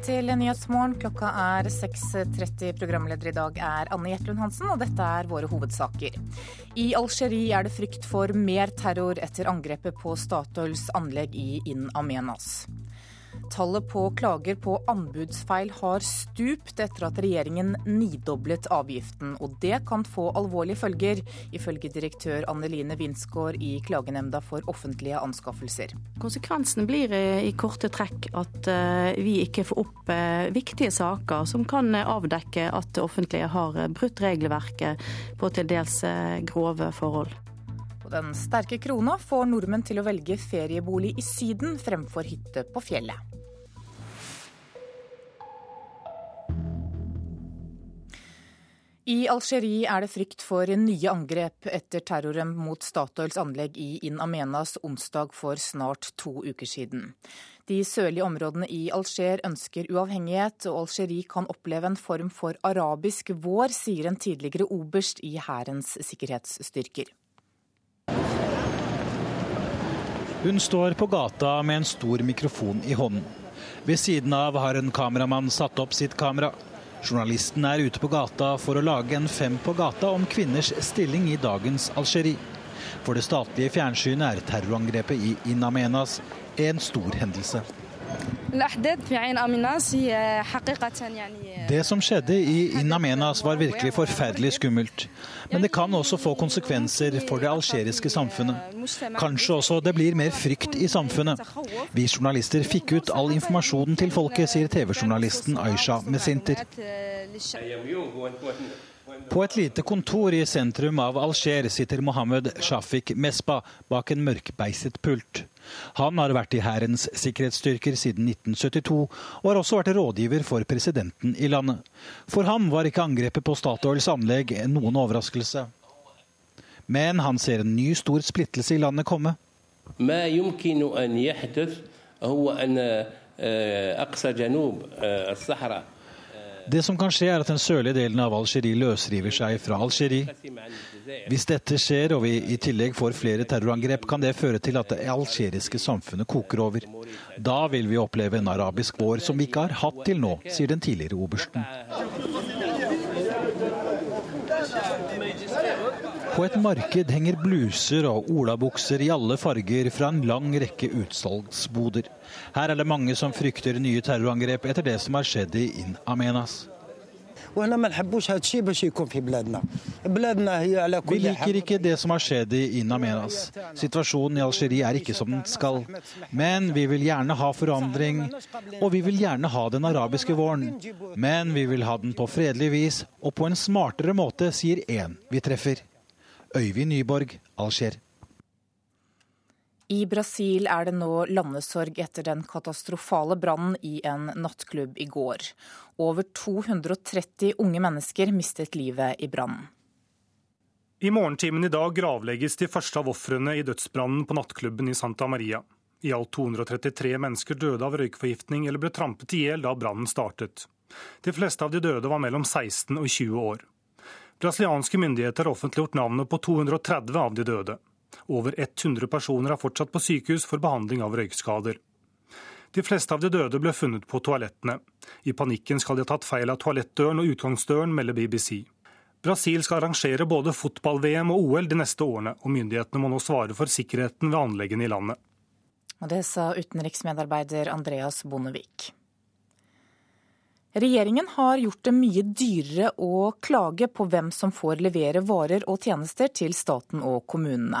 Velkommen til Nyhetsmorgen. Klokka er 6.30. Programleder i dag er Anne Jetlund Hansen, og dette er våre hovedsaker. I Algerie er det frykt for mer terror etter angrepet på Statoils anlegg i In Amenas. Tallet på klager på anbudsfeil har stupt etter at regjeringen nidoblet avgiften. Og det kan få alvorlige følger, ifølge direktør Anneline Winsgaard i Klagenemnda for offentlige anskaffelser. Konsekvensen blir i korte trekk at eh, vi ikke får opp eh, viktige saker som kan avdekke at det offentlige har brutt regelverket på til dels eh, grove forhold. Den sterke krona får nordmenn til å velge feriebolig i Syden fremfor hytte på fjellet. I Algerie er det frykt for nye angrep etter terroren mot Statoils anlegg i In Amenas onsdag for snart to uker siden. De sørlige områdene i Alger ønsker uavhengighet, og Algerie kan oppleve en form for arabisk vår, sier en tidligere oberst i hærens sikkerhetsstyrker. Hun står på gata med en stor mikrofon i hånden. Ved siden av har en kameramann satt opp sitt kamera. Journalisten er ute på gata for å lage en Fem på gata om kvinners stilling i dagens Algerie. For det statlige fjernsynet er terrorangrepet i In Amenas en stor hendelse. Det som skjedde i In Amenas var virkelig forferdelig skummelt. Men det kan også få konsekvenser for det algeriske samfunnet. Kanskje også det blir mer frykt i samfunnet. Vi journalister fikk ut all informasjonen til folket, sier TV-journalisten Aisha Mesinter. På et lite kontor i sentrum av Alger sitter Mohammed Shafik Mespa bak en mørkbeiset pult. Han har vært i hærens sikkerhetsstyrker siden 1972, og har også vært rådgiver for presidenten i landet. For ham var ikke angrepet på Statoils anlegg noen overraskelse. Men han ser en ny stor splittelse i landet komme. Det som kan skje, er at den sørlige delen av Algerie løsriver seg fra Algerie. Hvis dette skjer, og vi i tillegg får flere terrorangrep, kan det føre til at det algeriske samfunnet koker over. Da vil vi oppleve en arabisk vår som vi ikke har hatt til nå, sier den tidligere obersten. På et marked henger bluser og olabukser i alle farger fra en lang rekke utsalgsboder. Her er det mange som frykter nye terrorangrep etter det som har skjedd i In Amenas. Vi liker ikke det som har skjedd i In Amenas. Situasjonen i Algerie er ikke som den skal. Men vi vil gjerne ha forandring, og vi vil gjerne ha den arabiske våren. Men vi vil ha den på fredelig vis og på en smartere måte, sier én vi treffer. Øyvind Nyborg, Alger. I Brasil er det nå landesorg etter den katastrofale brannen i en nattklubb i går. Over 230 unge mennesker mistet livet i brannen. I morgentimen i dag gravlegges de første av ofrene i dødsbrannen på nattklubben i Santa Maria. I alt 233 mennesker døde av røykforgiftning eller ble trampet i hjel da brannen startet. De fleste av de døde var mellom 16 og 20 år. Brasilianske myndigheter har offentliggjort navnet på 230 av de døde. Over 100 personer er fortsatt på sykehus for behandling av røykskader. De fleste av de døde ble funnet på toalettene. I panikken skal de ha tatt feil av toalettdøren og utgangsdøren, melder BBC. Brasil skal arrangere både fotball-VM og OL de neste årene, og myndighetene må nå svare for sikkerheten ved anleggene i landet. Og Det sa utenriksmedarbeider Andreas Bondevik. Regjeringen har gjort det mye dyrere å klage på hvem som får levere varer og tjenester til staten og kommunene.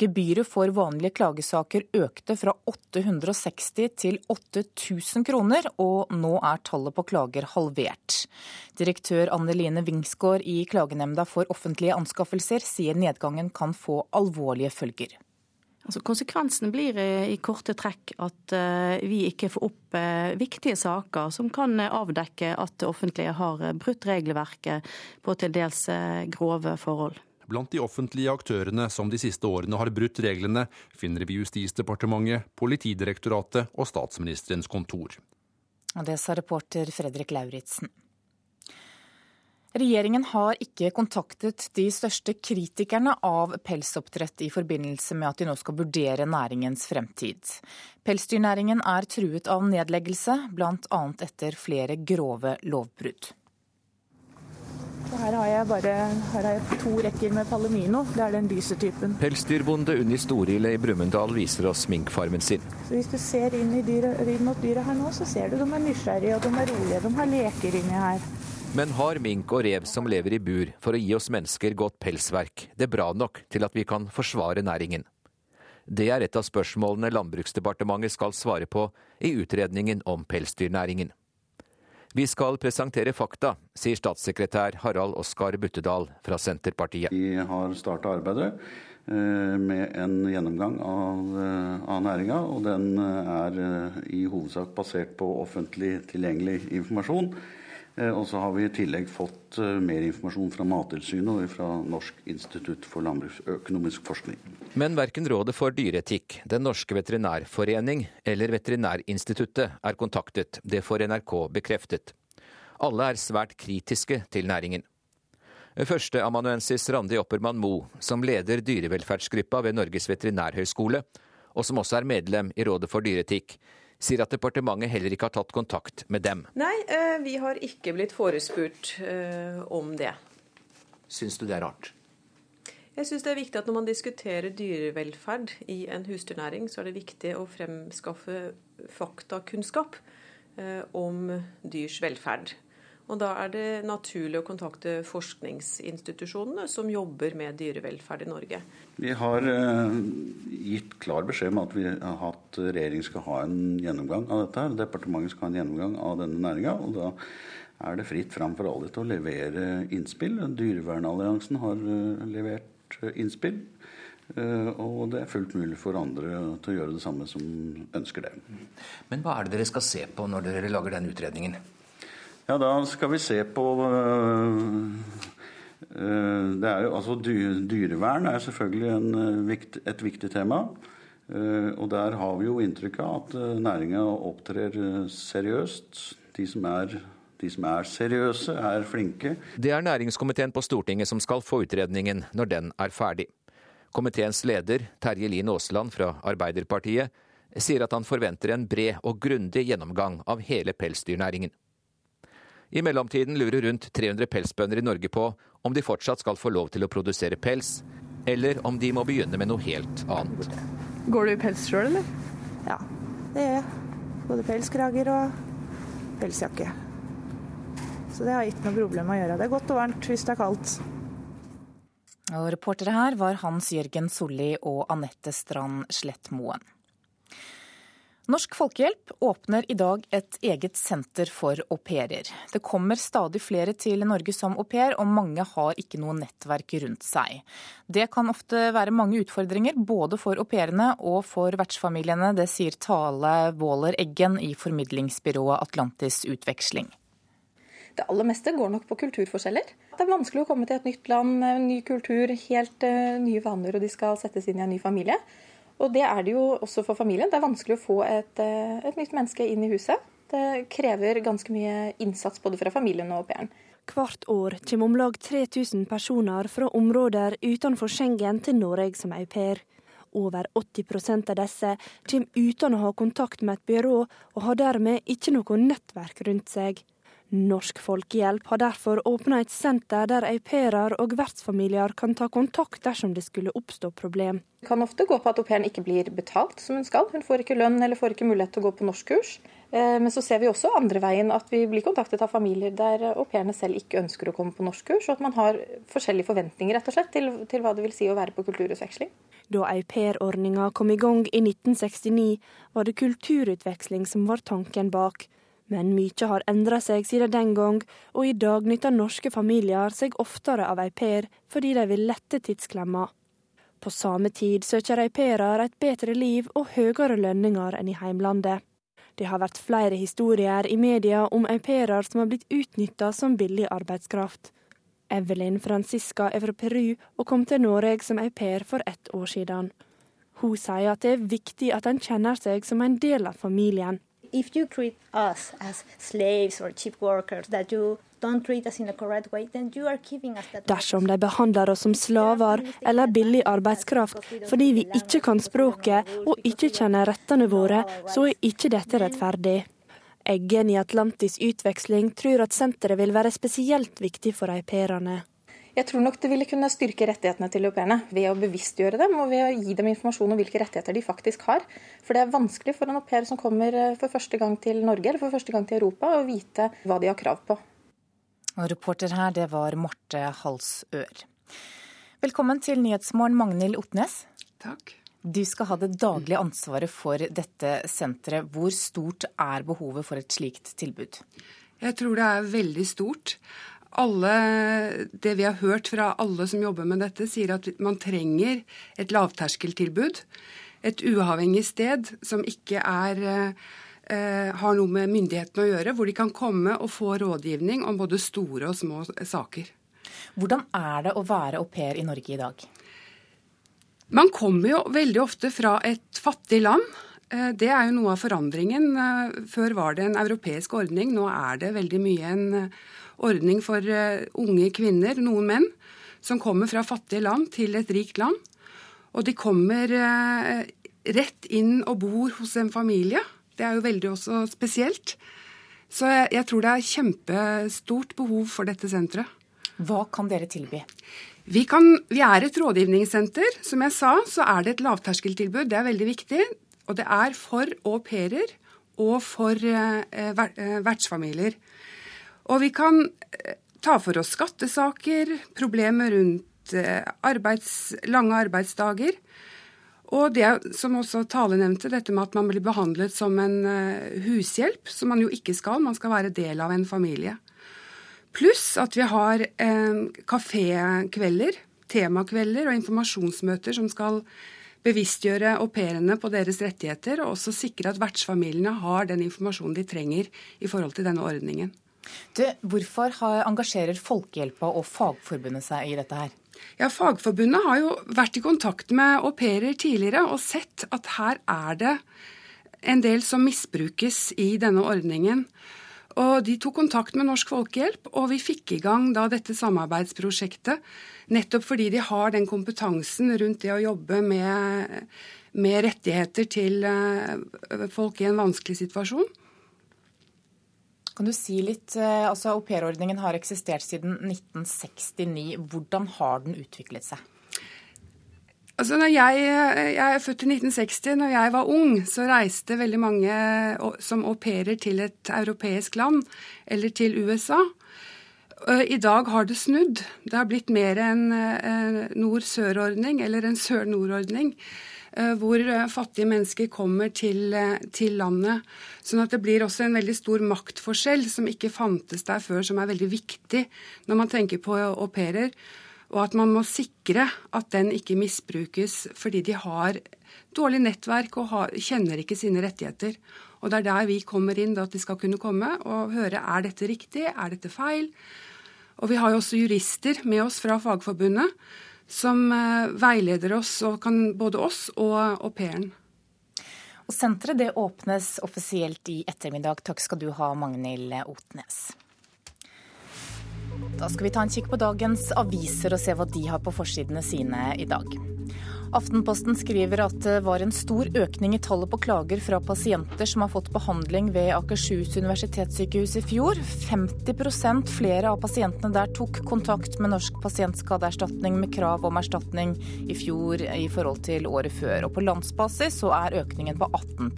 Gebyret for vanlige klagesaker økte fra 860 til 8000 kroner, og nå er tallet på klager halvert. Direktør Anneline Wingsgård i Klagenemnda for offentlige anskaffelser sier nedgangen kan få alvorlige følger. Altså, konsekvensen blir i korte trekk at uh, vi ikke får opp uh, viktige saker som kan avdekke at det offentlige har brutt regelverket på til dels uh, grove forhold. Blant de offentlige aktørene som de siste årene har brutt reglene, finner vi Justisdepartementet, Politidirektoratet og Statsministerens kontor. Og det sa reporter Fredrik Lauritzen. Regjeringen har ikke kontaktet de største kritikerne av pelsoppdrett i forbindelse med at de nå skal vurdere næringens fremtid. Pelsdyrnæringen er truet av nedleggelse, bl.a. etter flere grove lovbrudd. Her har jeg bare har jeg to rekker med palomino. Det er den lyse typen. Pelsdyrbonde Unni Storile i Brumunddal viser oss minkfarmen sin. Så Hvis du ser inn, i dyret, inn mot dyret her nå, så ser du de er nysgjerrige og de er rolige. De har leker inni her. Men har mink og rev som lever i bur for å gi oss mennesker godt pelsverk, det bra nok til at vi kan forsvare næringen? Det er et av spørsmålene Landbruksdepartementet skal svare på i utredningen om pelsdyrnæringen. Vi skal presentere fakta, sier statssekretær Harald Oskar Buttedal fra Senterpartiet. Vi har starta arbeidet eh, med en gjennomgang av, eh, av næringa, og den eh, er i hovedsak basert på offentlig tilgjengelig informasjon. Eh, og så har vi i tillegg fått eh, mer informasjon fra Mattilsynet og fra Norsk institutt for landbruksøkonomisk forskning. Men verken Rådet for dyreetikk, Den norske veterinærforening eller Veterinærinstituttet er kontaktet. Det får NRK bekreftet. Alle er svært kritiske til næringen. Førsteamanuensis Randi Oppermann Moe, som leder dyrevelferdsgruppa ved Norges veterinærhøgskole, og som også er medlem i Rådet for dyreetikk, sier at departementet heller ikke har tatt kontakt med dem. Nei, eh, vi har ikke blitt forespurt eh, om det. Syns du det er rart? Jeg syns det er viktig at når man diskuterer dyrevelferd i en husdyrnæring, så er det viktig å fremskaffe faktakunnskap eh, om dyrs velferd. Og Da er det naturlig å kontakte forskningsinstitusjonene som jobber med dyrevelferd i Norge. Vi har uh, gitt klar beskjed om at vi har hatt regjeringen skal ha en gjennomgang av dette. Departementet skal ha en gjennomgang av denne næringa. Og da er det fritt fram for alle til å levere innspill. Dyrevernalliansen har uh, levert innspill. Og det er fullt mulig for andre til å gjøre det samme som ønsker det. Men hva er det dere skal se på når dere lager den utredningen? Ja, da skal vi se på øh, øh, er jo, altså Dyrevern er selvfølgelig en, øh, et viktig tema. Og der har vi jo inntrykk av at næringa opptrer seriøst. De som, er, de som er seriøse, er flinke. Det er næringskomiteen på Stortinget som skal få utredningen når den er ferdig. Komiteens leder, Terje Lien Aasland fra Arbeiderpartiet, sier at han forventer en bred og grundig gjennomgang av hele pelsdyrnæringen. I mellomtiden lurer rundt 300 pelsbønder i Norge på om de fortsatt skal få lov til å produsere pels, eller om de må begynne med noe helt annet. Går du i pels sjøl, eller? Ja, det gjør jeg. Både pelskrager og pelsjakke. Så det har ikke noe problem å gjøre. Det er godt og varmt hvis det er kaldt. Og reportere her var Hans Jørgen Solli og Anette Strand Slettmoen. Norsk Folkehjelp åpner i dag et eget senter for au pairer. Det kommer stadig flere til Norge som au pair, og mange har ikke noe nettverk rundt seg. Det kan ofte være mange utfordringer, både for au pairene og for vertsfamiliene. Det sier Tale Waaler Eggen i formidlingsbyrået Atlantis Utveksling. Det aller meste går nok på kulturforskjeller. Det er vanskelig å komme til et nytt land, ny kultur, helt uh, nye vaner, og de skal settes inn i en ny familie. Og det er det jo også for familien. Det er vanskelig å få et, eh, et nytt menneske inn i huset. Det krever ganske mye innsats både fra familien og au pairen. Hvert år kommer om lag 3000 personer fra områder utenfor Schengen til Norge som au pair. Over 80% av disse kommer uten å ha kontakt med et byrå, og har dermed ikke noe nettverk rundt seg. Norsk Folkehjelp har derfor åpna et senter der au pairer og vertsfamilier kan ta kontakt dersom det skulle oppstå problem. Det kan ofte gå på at au pairen ikke blir betalt som hun skal. Hun får ikke lønn eller får ikke mulighet til å gå på norskkurs. Eh, men så ser vi også andre veien at vi blir kontaktet av familier der au pairene selv ikke ønsker å komme på norskkurs, og at man har forskjellige forventninger rett og slett til, til hva det vil si å være på kulturutveksling. Da aupairordninga kom i gang i 1969, var det kulturutveksling som var tanken bak. Men mye har endra seg siden den gang, og i dag nytter norske familier seg oftere av au pair fordi de vil lette tidsklemma. På samme tid søker au pairer et bedre liv og høyere lønninger enn i heimlandet. Det har vært flere historier i media om au pairer som har blitt utnytta som billig arbeidskraft. Evelyn Francisca er fra Peru og kom til Norge som au pair for ett år siden. Hun sier at det er viktig at en kjenner seg som en del av familien if you treat us as slaves or cheap workers, that you Dersom de behandler oss som slaver eller billig arbeidskraft fordi vi ikke kan språket og ikke kjenner rettene våre, så er ikke dette rettferdig. Eggen i Atlantis utveksling tror at senteret vil være spesielt viktig for au pairene. Jeg tror nok det ville kunne styrke rettighetene til au pairene ved å bevisstgjøre dem og ved å gi dem informasjon om hvilke rettigheter de faktisk har. For det er vanskelig for en au pair som kommer eh, for første gang til Norge eller for første gang til Europa, å vite hva de har krav på. Og reporter her, det var Marte Halsør. Velkommen til Nyhetsmorgen, Magnhild Otnes. Takk. Du skal ha det daglige ansvaret for dette senteret. Hvor stort er behovet for et slikt tilbud? Jeg tror det er veldig stort. Alle, det vi har hørt fra alle som jobber med dette, sier at man trenger et lavterskeltilbud. Et uavhengig sted som ikke er, eh, har noe med myndighetene å gjøre, hvor de kan komme og få rådgivning om både store og små saker. Hvordan er det å være au pair i Norge i dag? Man kommer jo veldig ofte fra et fattig land. Eh, det er jo noe av forandringen. Eh, før var det en europeisk ordning, nå er det veldig mye en ordning for unge kvinner, noen menn, som kommer fra fattige land til et rikt land. Og de kommer rett inn og bor hos en familie. Det er jo veldig også spesielt. Så jeg, jeg tror det er kjempestort behov for dette senteret. Hva kan dere tilby? Vi, kan, vi, er et rådgivningssenter. Som jeg sa, så er det et lavterskeltilbud. Det er veldig viktig. Og det er for au pairer og for eh, vertsfamilier. Og vi kan eh, ta for oss skattesaker, problemer rundt eh, arbeids, lange arbeidsdager. Og det som også Tale nevnte, dette med at man blir behandlet som en uh, hushjelp, som man jo ikke skal. Man skal være del av en familie. Pluss at vi har eh, kafékvelder, temakvelder og informasjonsmøter som skal bevisstgjøre au pairene på deres rettigheter, og også sikre at vertsfamiliene har den informasjonen de trenger i forhold til denne ordningen. Du, hvorfor engasjerer Folkehjelpa og Fagforbundet seg i dette her? Ja, Fagforbundet har jo vært i kontakt med au pairer tidligere og sett at her er det en del som misbrukes i denne ordningen. Og De tok kontakt med Norsk Folkehjelp, og vi fikk i gang da dette samarbeidsprosjektet. Nettopp fordi de har den kompetansen rundt det å jobbe med, med rettigheter til eh, folk i en vanskelig situasjon. Kan du si litt, eh, altså Aupairordningen har eksistert siden 1969. Hvordan har den utviklet seg? Altså, jeg, jeg, er født i 1960. Når jeg var ung, så reiste veldig mange som au pairer til et europeisk land eller til USA. I dag har det snudd. Det har blitt mer en nord-sør-ordning, eller en sør-nord-ordning, hvor fattige mennesker kommer til, til, landet. Sånn at det blir også en veldig stor maktforskjell som ikke fantes der før, som er veldig viktig når man tenker på au pairer. Og at man må sikre at den ikke misbrukes fordi de har dårlig nettverk og har, kjenner ikke sine rettigheter. Og det er der vi kommer inn, at de skal kunne komme og høre er dette riktig, er dette feil. Og vi har jo også jurister med oss fra Fagforbundet som eh, veileder oss, og kan både oss og au pairen. Og Senteret det åpnes offisielt i ettermiddag. Takk skal du ha, Magnhild Otnes. Da skal vi ta en kikk på dagens aviser og se hva de har på forsidene sine i dag. Aftenposten skriver at det var en stor økning i tallet på klager fra pasienter som har fått behandling ved Akershus universitetssykehus i fjor. 50% flere av pasientene der tok kontakt med Norsk pasientskadeerstatning med krav om erstatning i fjor i forhold til året før. Og på landsbasis så er økningen på 18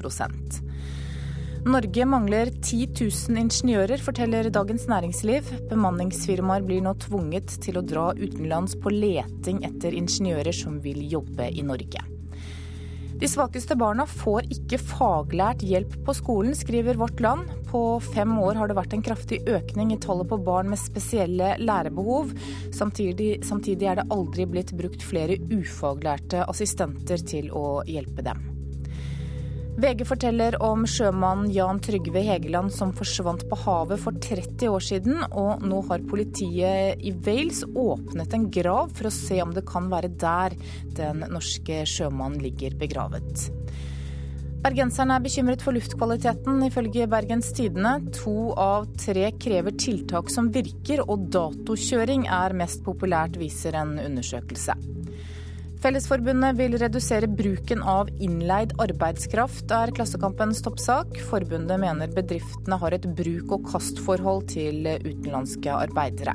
Norge mangler 10 000 ingeniører, forteller Dagens Næringsliv. Bemanningsfirmaer blir nå tvunget til å dra utenlands på leting etter ingeniører som vil jobbe i Norge. De svakeste barna får ikke faglært hjelp på skolen, skriver Vårt Land. På fem år har det vært en kraftig økning i tallet på barn med spesielle lærebehov. Samtidig, samtidig er det aldri blitt brukt flere ufaglærte assistenter til å hjelpe dem. VG forteller om sjømannen Jan Trygve Hegeland som forsvant på havet for 30 år siden, og nå har politiet i Wales åpnet en grav for å se om det kan være der den norske sjømannen ligger begravet. Bergenserne er bekymret for luftkvaliteten, ifølge Bergens Tidende. To av tre krever tiltak som virker, og datokjøring er mest populært, viser en undersøkelse. Fellesforbundet vil redusere bruken av innleid arbeidskraft, er Klassekampens toppsak. Forbundet mener bedriftene har et bruk- og kastforhold til utenlandske arbeidere.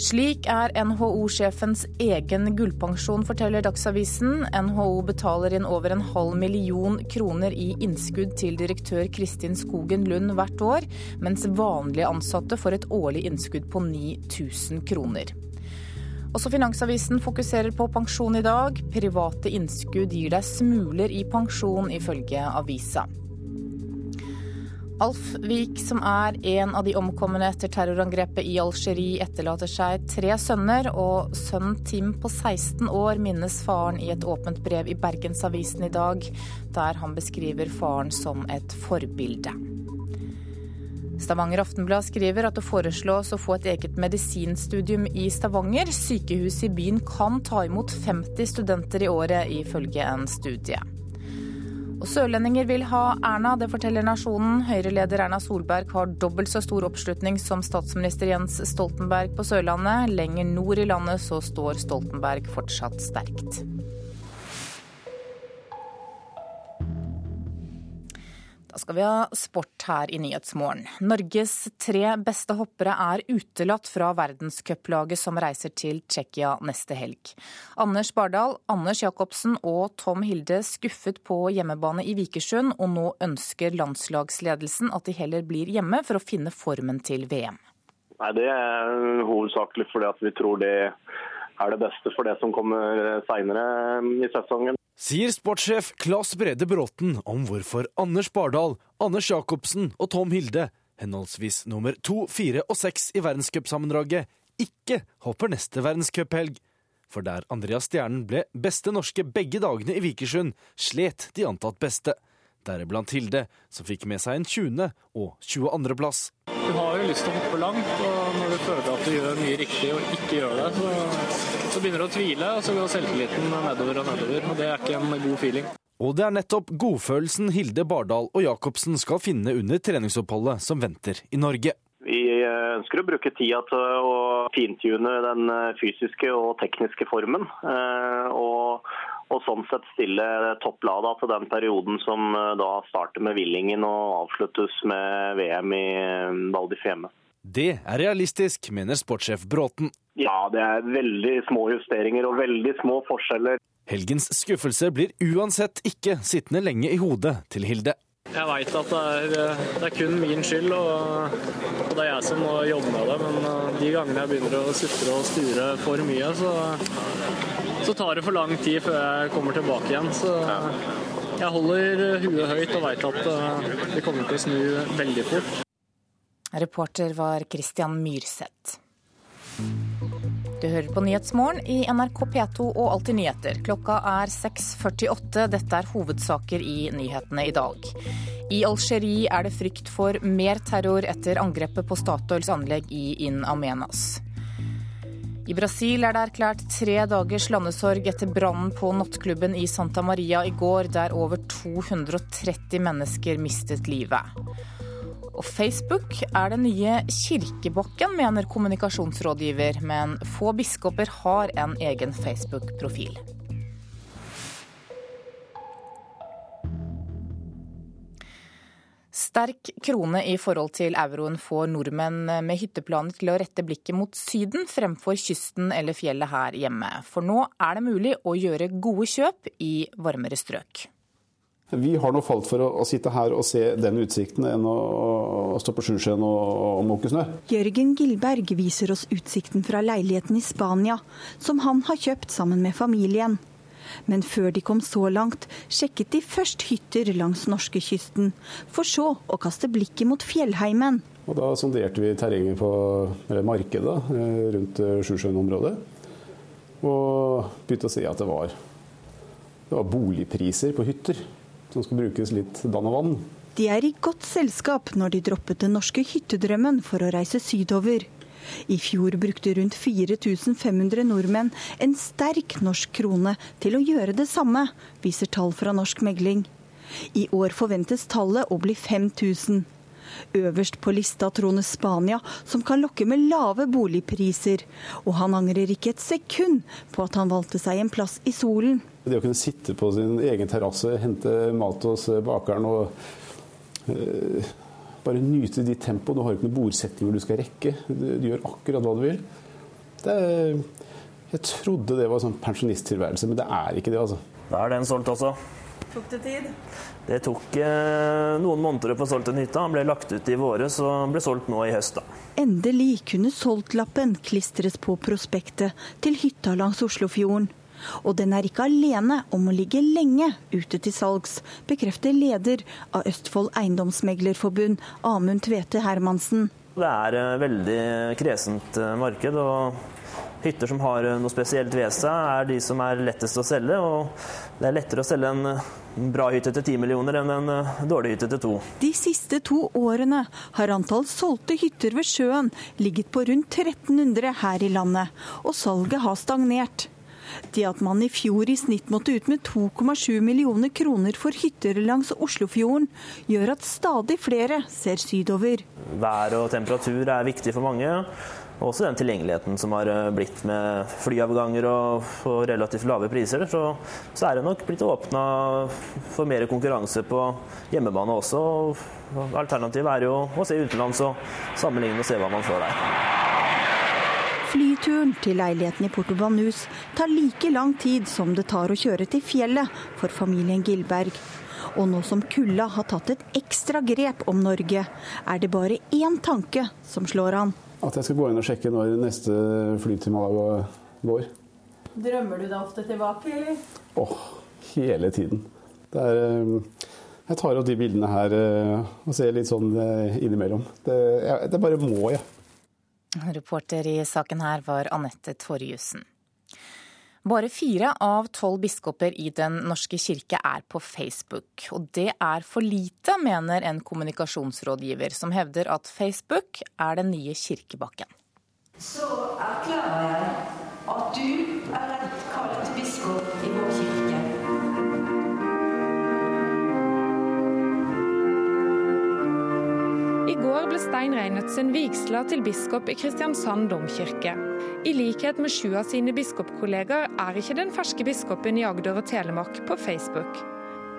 Slik er NHO-sjefens egen gullpensjon, forteller Dagsavisen. NHO betaler inn over en halv million kroner i innskudd til direktør Kristin Skogen Lund hvert år, mens vanlige ansatte får et årlig innskudd på 9000 kroner. Også Finansavisen fokuserer på pensjon i dag. Private innskudd gir deg smuler i pensjon, ifølge avisa. Alf Vik, som er en av de omkomne etter terrorangrepet i Algerie, etterlater seg tre sønner, og sønnen Tim på 16 år minnes faren i et åpent brev i Bergensavisen i dag, der han beskriver faren som et forbilde. Stavanger Aftenblad skriver at det foreslås å få et eget medisinstudium i Stavanger. Sykehuset i byen kan ta imot 50 studenter i året, ifølge en studie. Og Sørlendinger vil ha Erna, det forteller Nasjonen. Høyre-leder Erna Solberg har dobbelt så stor oppslutning som statsminister Jens Stoltenberg på Sørlandet. Lenger nord i landet så står Stoltenberg fortsatt sterkt. Skal vi ha sport her i Nyhetsmorgen. Norges tre beste hoppere er utelatt fra verdenscuplaget som reiser til Tsjekkia neste helg. Anders Bardal, Anders Jacobsen og Tom Hilde skuffet på hjemmebane i Vikersund, og nå ønsker landslagsledelsen at de heller blir hjemme for å finne formen til VM. Nei, Det er hovedsakelig fordi vi tror det er det beste for det som kommer seinere i sesongen sier sportssjef Claes Brede Bråten om hvorfor Anders Bardal, Anders Jacobsen og Tom Hilde, henholdsvis nummer to, fire og seks i verdenscupsammendraget, ikke hopper neste verdenscuphelg. For der Andreas Stjernen ble beste norske begge dagene i Vikersund, slet de antatt beste. Deriblant Hilde, som fikk med seg en 20. og 22.-plass. Du har jo lyst til å hoppe langt, og når du føler at du gjør mye riktig og ikke gjør det, så så begynner du å tvile, og så går selvtilliten nedover og nedover. og Det er ikke en god feeling. Og det er nettopp godfølelsen Hilde Bardal og Jacobsen skal finne under treningsoppholdet som venter i Norge. Vi ønsker å bruke tida til å fintune den fysiske og tekniske formen. Eh, og, og sånn sett stille topplada til den perioden som eh, da starter med Villingen og avsluttes med VM i Val di Fiemme. Det er realistisk, mener sportssjef Bråten. Ja, det er veldig små justeringer og veldig små forskjeller. Helgens skuffelse blir uansett ikke sittende lenge i hodet til Hilde. Jeg veit at det er, det er, kun min skyld, og, og, det er jeg som må jobbe med det. Men uh, de gangene jeg begynner å sutre og sture for mye, så, så, tar det for lang tid før jeg kommer tilbake igjen. Så jeg holder huet høyt og veit at uh, det kommer til å snu veldig fort. Reporter var Christian Myrseth. Du hører på Nyhetsmorgen i NRK P2 og Alltid nyheter. Klokka er 6.48. Dette er hovedsaker i nyhetene i dag. I Algerie er det frykt for mer terror etter angrepet på Statoils anlegg i In Amenas. I Brasil er det erklært tre dagers landesorg etter brannen på nattklubben i Santa Maria i går, der over 230 mennesker mistet livet. Og Facebook er den nye kirkebakken, mener kommunikasjonsrådgiver, men få biskoper har en egen Facebook-profil. Sterk krone i forhold til euroen får nordmenn med hytteplaner til å rette blikket mot Syden fremfor kysten eller fjellet her hjemme. For nå er det mulig å gjøre gode kjøp i varmere strøk. Vi har nå falt for å, å, sitte her og se den utsikten enn å, å stå på Sjusjøen og, og måke snø. Jørgen Gilberg viser oss utsikten fra leiligheten i Spania, som han har kjøpt sammen med familien. Men før de kom så langt, sjekket de først hytter langs norskekysten, for så å kaste blikket mot fjellheimen. Og Da sonderte vi terrenget på markedet eh, rundt eh, Sjusjøen-området, og begynte å se at det var, det var boligpriser på hytter som skal brukes litt dann og vann. De er i godt selskap når de droppet den norske hyttedrømmen for å reise sydover. I fjor brukte rundt 4500 nordmenn en sterk norsk krone til å gjøre det samme, viser tall fra Norsk Megling. I år forventes tallet å bli 5000. Øverst på lista troner Spania, som kan lokke med lave boligpriser. Og han angrer ikke et sekund på at han valgte seg en plass i solen. Det å kunne sitte på sin egen terrasse, hente mat hos bakeren og øh, bare nyte ditt tempo. Du har ikke noen bordsettinger du skal rekke. Du, du gjør akkurat hva du vil. Det, jeg trodde det var sånn pensjonisttilværelse, men det er ikke det, altså. Da er den solgt også. Tok det tid? Det tok eh, noen måneder å få solgt en hytta. Den ble lagt ut i våres og ble solgt nå i høst. da. Endelig kunne solgt-lappen klistres på prospektet til hytta langs Oslofjorden. Og den er ikke alene om å ligge lenge ute til salgs, bekrefter leder av Østfold Eiendomsmeglerforbund, Amund Tvete Hermansen. Det er et veldig kresent eh, marked. og Hytter som har noe spesielt ved seg, er de som er lettest å selge. og Det er lettere å selge en bra hytte til 10 millioner enn en eh, dårlig hytte til to. De siste to årene har antall solgte hytter ved sjøen ligget på rundt 1300 her i landet, og salget har stagnert. Det at man i fjor i snitt måtte ut med 2,7 millioner kroner for hytter langs Oslofjorden, gjør at stadig flere ser sydover. Vær og temperatur er viktig for mange. Også den tilgjengeligheten som har eh, blitt med flyavganger og, og relativt lave priser. Så, så, er det nok blitt åpna for mer konkurranse på hjemmebane også. Alternativet er jo å se utenlands og sammenligne og se hva man får der. Flyturen til leiligheten i Porto Banus tar like lang tid som det tar å kjøre til fjellet for familien Gilberg. Og nå som kulda har tatt et ekstra grep om Norge, er det bare én tanke som slår han. At jeg skal gå inn og sjekke når neste fly til Malaga går. Drømmer du deg ofte tilbake, eller? Åh, oh, hele tiden. Det er, eh, jeg tar opp de bildene her eh, og ser litt sånn eh, innimellom. Det, det bare må jeg. Reporter i saken her var Anette Torjussen. Bare fire av tolv biskoper i Den norske kirke er på Facebook. Og det er for lite, mener en kommunikasjonsrådgiver, som hevder at Facebook er den nye kirkebakken. Så erklærer jeg at du er rett kalt biskop i vår kirke. I går ble Stein Reinertsen vigsla til biskop i Kristiansand domkirke. I likhet med sju av sine biskopkollegaer er ikke den ferske biskopen i Agder og Telemark på Facebook.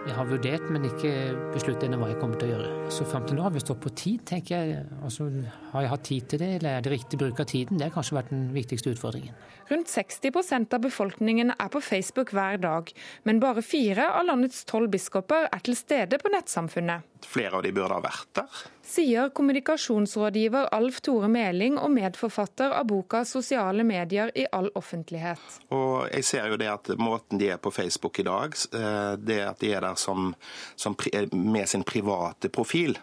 Jeg har vurdert, men ikke besluttet hva jeg kommer til å gjøre. Så fram til nå har vi stått på tid, tenker jeg. Altså, har jeg hatt tid til det, eller er det riktig bruk av tiden? Det har kanskje vært den viktigste utfordringen. Rundt 60% av befolkningen er på Facebook hver dag, men bare fire av landets tolv biskoper er til stede på nettsamfunnet. Flere av de burde ha vært der. Sier kommunikasjonsrådgiver Alf Tore Meling og medforfatter av boka 'Sosiale medier i all offentlighet'. Og jeg ser jo det at Måten de er på Facebook i dag, eh, det at de er der som, som med sin private profil.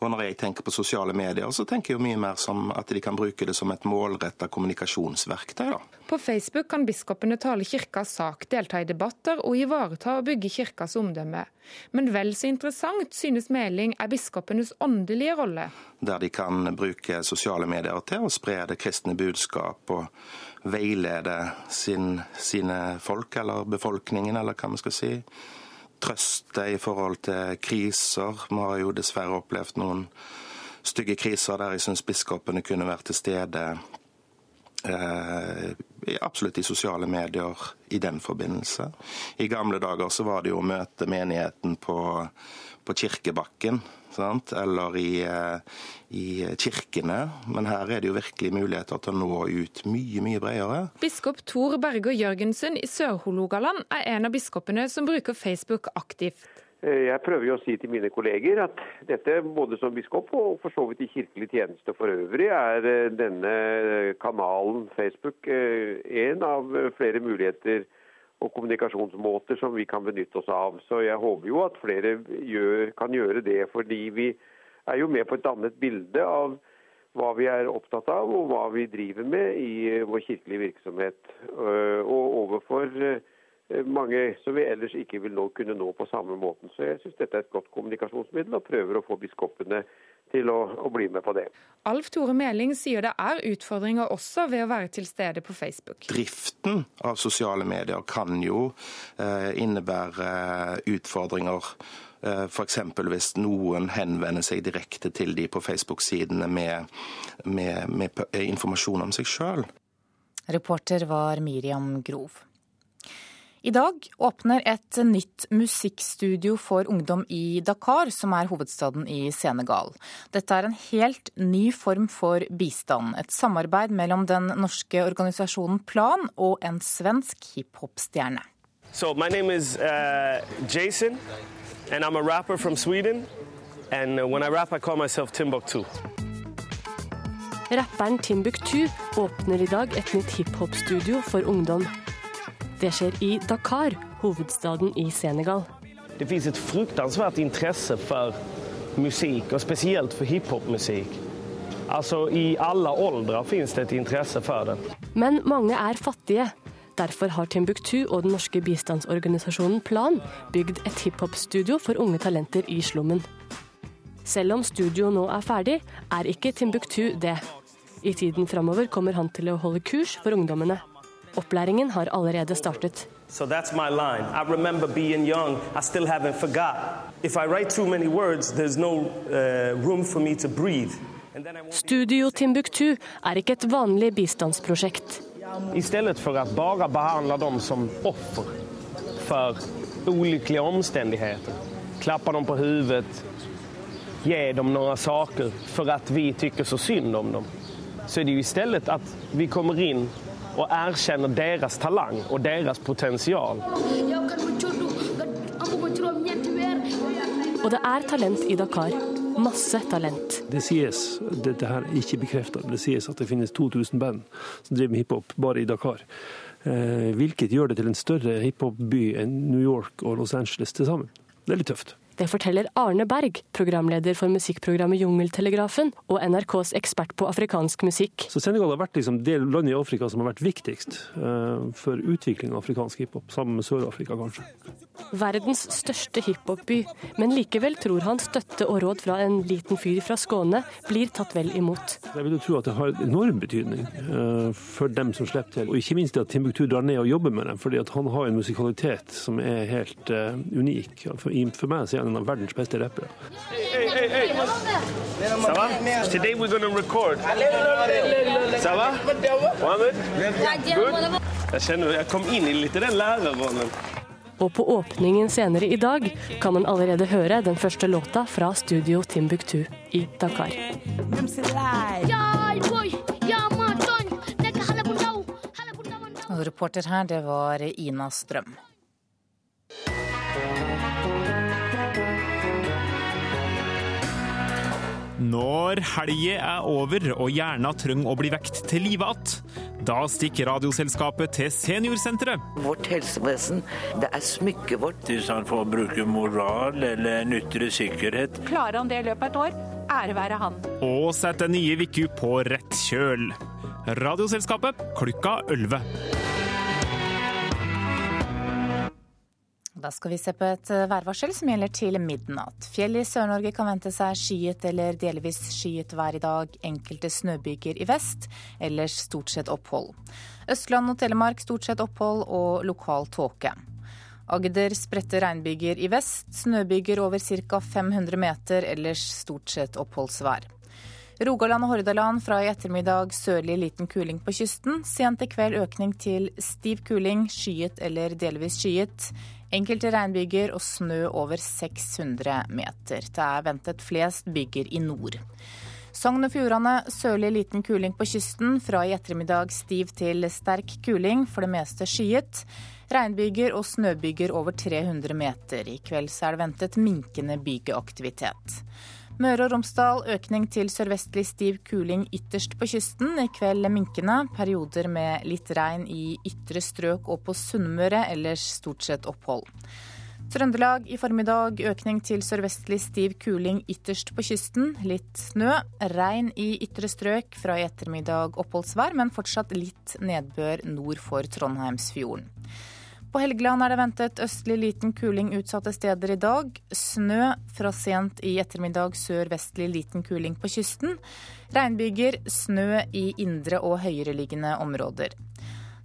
Og når jeg tenker på sosiale medier, så tenker jeg jo mye mer som at de kan bruke det som et målretta kommunikasjonsverktøy. da. På Facebook kan biskopene tale kirkas sak, delta i debatter og ivareta og bygge kirkas omdømme. Men vel så interessant, synes Meling, er biskopenes åndelige rolle. Der de kan bruke sosiale medier til å spre det kristne budskap og veilede sin, sine folk, eller befolkningen, eller hva vi skal si trøste i forhold til kriser. Vi har jo dessverre opplevd noen stygge kriser der jeg syns biskopene kunne vært til stede eh, absolutt i sosiale medier i den forbindelse. I gamle dager så var det jo å møte menigheten på, på kirkebakken sant? eller i, eh, i, kirkene. Men her er det jo virkelig muligheter til å nå ut mye, mye bredere. Biskop Tor Berger Jørgensen i Sør-Hålogaland er en av biskopene som bruker Facebook aktivt. Eh, jeg prøver jo å si til mine kolleger at dette, både som biskop og for så vidt i kirkelig tjeneste for øvrig, er eh, denne kanalen Facebook en av flere muligheter og kommunikasjonsmåter som vi kan benytte oss av. Så jeg håper jo at flere gjør, kan gjøre det, fordi vi er jo med på et annet bilde av hva vi er opptatt av og hva vi driver med i vår kirkelige virksomhet. Øh, og overfor øh, mange som vi ellers ikke vil nå kunne nå på samme måten. Så jeg syns dette er et godt kommunikasjonsmiddel, og prøver å få biskopene til å, å, bli med på det. Alf Tore Meling sier det er utfordringer også ved å være til stede på Facebook. Driften av sosiale medier kan jo eh, innebære utfordringer. Eh, F.eks. hvis noen henvender seg direkte til de på Facebook-sidene med, med, med informasjon om seg sjøl. Reporter var Miriam Grov. I dag åpner et nytt musikkstudio for ungdom i Dakar, som er hovedstaden i Senegal. Dette er en helt ny form for bistand. Et samarbeid mellom den norske organisasjonen Plan og en svensk hiphop-stjerne. So my name is uh, Jason, and I'm a rapper from Sweden. And when I rap, I call myself Timbuktu. Rapperen Timbuktu åpner i dag et nytt hiphop-studio for ungdom. Det skjer i Dakar, hovedstaden i Senegal. Det finnes et fruktansvært interesse for musikk, og spesielt for hiphopmusikk. Altså, I alle aldre finnes det et interesse for det. Men mange er fattige. Derfor har Timbuktu og den norske bistandsorganisasjonen Plan bygd et hiphop-studio for unge talenter i slummen. Selv om studioet nå er ferdig, er ikke Timbuktu det. I tiden framover kommer han til å holde kurs for ungdommene. Opplæringen har allerede startet. So that's my line. I remember being young. I still haven't forgot. If I write too many words, there's no uh, room for me to breathe. Studio Timbuktu er ikke et vanlig bistandsprosjekt. I stedet for å bare behandle dem som offer for ulykkelige omstendigheter, klappe dem på hodet, gi dem noen saker for at vi syns så synd om dem, så er det jo i stedet at vi kommer inn og erkjenner deres talang og deres potensial. Og det er talent i Dakar. Masse talent. Det sies, dette her er ikke bekreftet, det sies at det finnes 2000 band som driver med hiphop bare i Dakar. Eh, hvilket gjør det til en større hiphop-by enn New York og Los Angeles til sammen. Det er litt tøft. Det forteller Arne Berg, programleder for musikkprogrammet Jungeltelegrafen og NRKs ekspert på afrikansk musikk. Så Senegal har vært liksom det landet i Afrika som har vært viktigst uh, for utvikling av afrikansk hiphop, sammen med Sør-Afrika kanskje. Verdens største hiphop-by, men likevel tror han støtte og råd fra en liten fyr fra Skåne blir tatt vel imot. Jeg vil jo tro at det har enorm betydning uh, for dem som slipper til, og ikke minst at Timbuktu drar ned og jobber med dem, fordi at han har en musikalitet som er helt uh, unik. For meg så er han en av verdens beste rappere. Hey, hey, hey. Ça va? Today we're gonna record. Ça va? Mohammed? Good? Jeg kjenner jeg kom inn i litt i den lærerrollen. Og på åpningen senere i dag kan man allerede høre den første låta fra studio Timbuktu i Dakar. Og reporter her, det var Ina Strøm. Når helga er over og hjerna trenger å bli vekt til live igjen, da stikker Radioselskapet til Seniorsenteret. Vårt helsevesen, det er smykket vårt. Hvis han får bruke moral eller en ytre sikkerhet. Klarer han det i løpet av et år, ære være han. Og setter nye uker på rett kjøl. Radioselskapet klokka 11. Da skal vi se på et værvarsel som gjelder til midnatt. Fjell i Sør-Norge kan vente seg skyet eller delvis skyet vær i dag. Enkelte snøbyger i vest, ellers stort sett opphold. Østland og Telemark stort sett opphold og lokal tåke. Agder spredte regnbyger i vest, snøbyger over ca. 500 meter, ellers stort sett oppholdsvær. Rogaland og Hordaland fra i ettermiddag sørlig liten kuling på kysten. Sent i kveld økning til stiv kuling, skyet eller delvis skyet. Enkelte regnbyger og snø over 600 meter. Det er ventet flest byger i nord. Sogn og Fjordane sørlig liten kuling på kysten. Fra i ettermiddag stiv til sterk kuling, for det meste skyet. Regnbyger og snøbyger over 300 meter. I kveld er det ventet minkende bygeaktivitet. Møre og Romsdal økning til sørvestlig stiv kuling ytterst på kysten. I kveld minkende. Perioder med litt regn i ytre strøk og på Sunnmøre, ellers stort sett opphold. Trøndelag i formiddag økning til sørvestlig stiv kuling ytterst på kysten. Litt snø. Regn i ytre strøk. Fra i ettermiddag oppholdsvær, men fortsatt litt nedbør nord for Trondheimsfjorden. På Helgeland er det ventet østlig liten kuling utsatte steder i dag. Snø fra sent i ettermiddag sørvestlig liten kuling på kysten. Regnbyger, snø i indre og høyereliggende områder.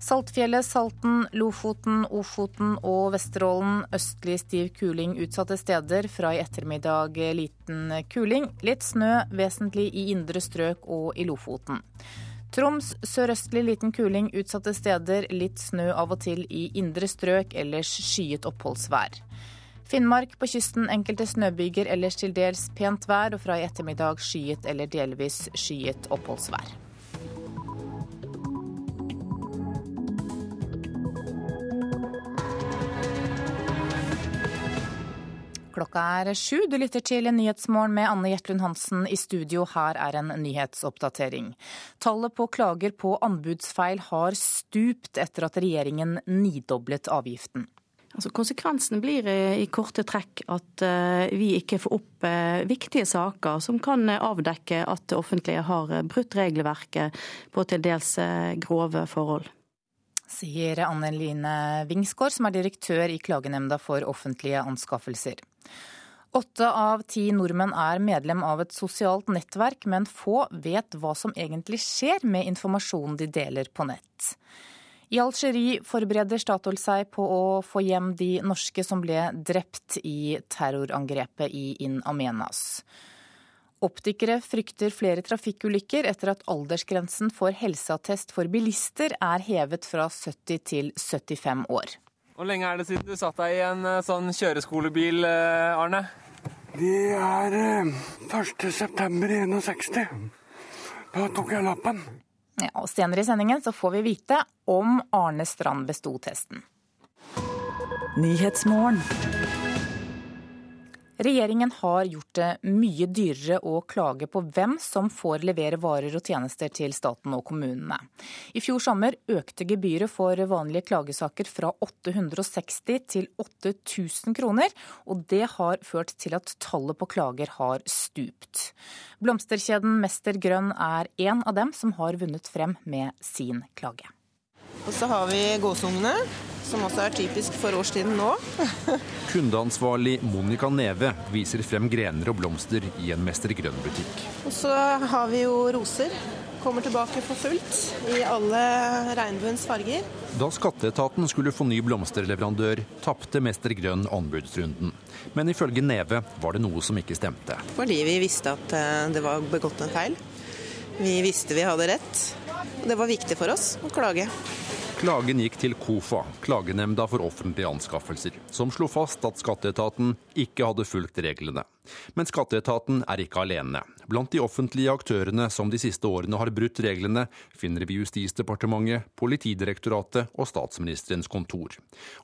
Saltfjellet, Salten, Lofoten, Ofoten og Vesterålen østlig stiv kuling utsatte steder. Fra i ettermiddag liten kuling. Litt snø vesentlig i indre strøk og i Lofoten. Troms sørøstlig liten kuling utsatte steder. Litt snø av og til i indre strøk, ellers skyet oppholdsvær. Finnmark på kysten enkelte snøbyger, ellers til dels pent vær, og fra i ettermiddag skyet eller delvis skyet oppholdsvær. Klokka er sju. Du lytter til Nyhetsmorgen med Anne Gjertlund Hansen i studio. Her er en nyhetsoppdatering. Tallet på klager på anbudsfeil har stupt etter at regjeringen nidoblet avgiften. Altså, konsekvensen blir i korte trekk at uh, vi ikke får opp uh, viktige saker som kan avdekke at det offentlige har brutt regelverket på til dels grove forhold. Sier Anne Line Wingsgård, som er direktør i Klagenemnda for offentlige anskaffelser. Åtte av ti nordmenn er medlem av et sosialt nettverk, men få vet hva som egentlig skjer med informasjonen de deler på nett. I Algerie forbereder Statoil seg på å få hjem de norske som ble drept i terrorangrepet i In Amenas. Optikere frykter flere trafikkulykker etter at aldersgrensen for helseattest for bilister er hevet fra 70 til 75 år. Hvor lenge er det siden du satt deg i en eh, sånn kjøreskolebil, eh, Arne? Det er 1.9.61. Eh, da tok jeg lappen. Ja, og Senere i sendingen så får vi vite om Arne Strand besto testen. Regjeringen har gjort det mye dyrere å klage på hvem som får levere varer og tjenester til staten og kommunene. I fjor sommer økte gebyret for vanlige klagesaker fra 860 til 8000 kroner, og det har ført til at tallet på klager har stupt. Blomsterkjeden Mester Grønn er en av dem som har vunnet frem med sin klage. Og så har vi gåsungene, som også er typisk for årstiden nå. Kundeansvarlig Monica Neve viser frem grener og blomster i en Mester Grønn-butikk. Og så har vi jo roser. Kommer tilbake for fullt i alle regnbuens farger. Da skatteetaten skulle få ny blomsterleverandør, tapte Mester Grønn anbudsrunden. Men ifølge Neve var det noe som ikke stemte. Fordi vi visste at eh, det var begått en feil. Vi visste vi hadde rett. Det var viktig for oss å klage. Klagen gikk til KOFA, Klagenemnda for offentlige anskaffelser, som slo fast at skatteetaten ikke hadde fulgt reglene. Men skatteetaten er ikke alene. Blant de offentlige aktørene som de siste årene har brutt reglene, finner vi Justisdepartementet, Politidirektoratet og Statsministerens kontor.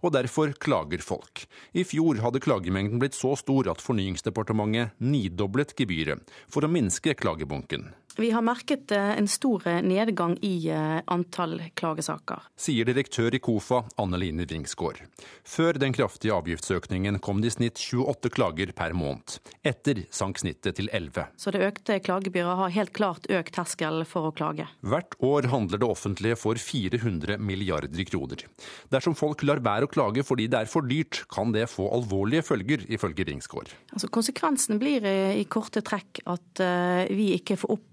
Og derfor klager folk. I fjor hadde klagemengden blitt så stor at Fornyingsdepartementet nidoblet gebyret for å minske klagebunken. Vi har merket eh, en stor eh, nedgang i eh, antall klagesaker. Sier direktør i KOFA, Anne Line Wingsgård. Før den kraftige avgiftsøkningen kom det i snitt 28 klager per måned. Etter sank snittet til 11. Så det økte klagebyret har helt klart økt terskelen for å klage. Hvert år handler det offentlige for 400 milliarder kroner. Dersom folk lar være å klage fordi det er for dyrt, kan det få alvorlige følger, ifølge Wingsgård. Altså, konsekvensen blir i korte trekk at vi ikke får opp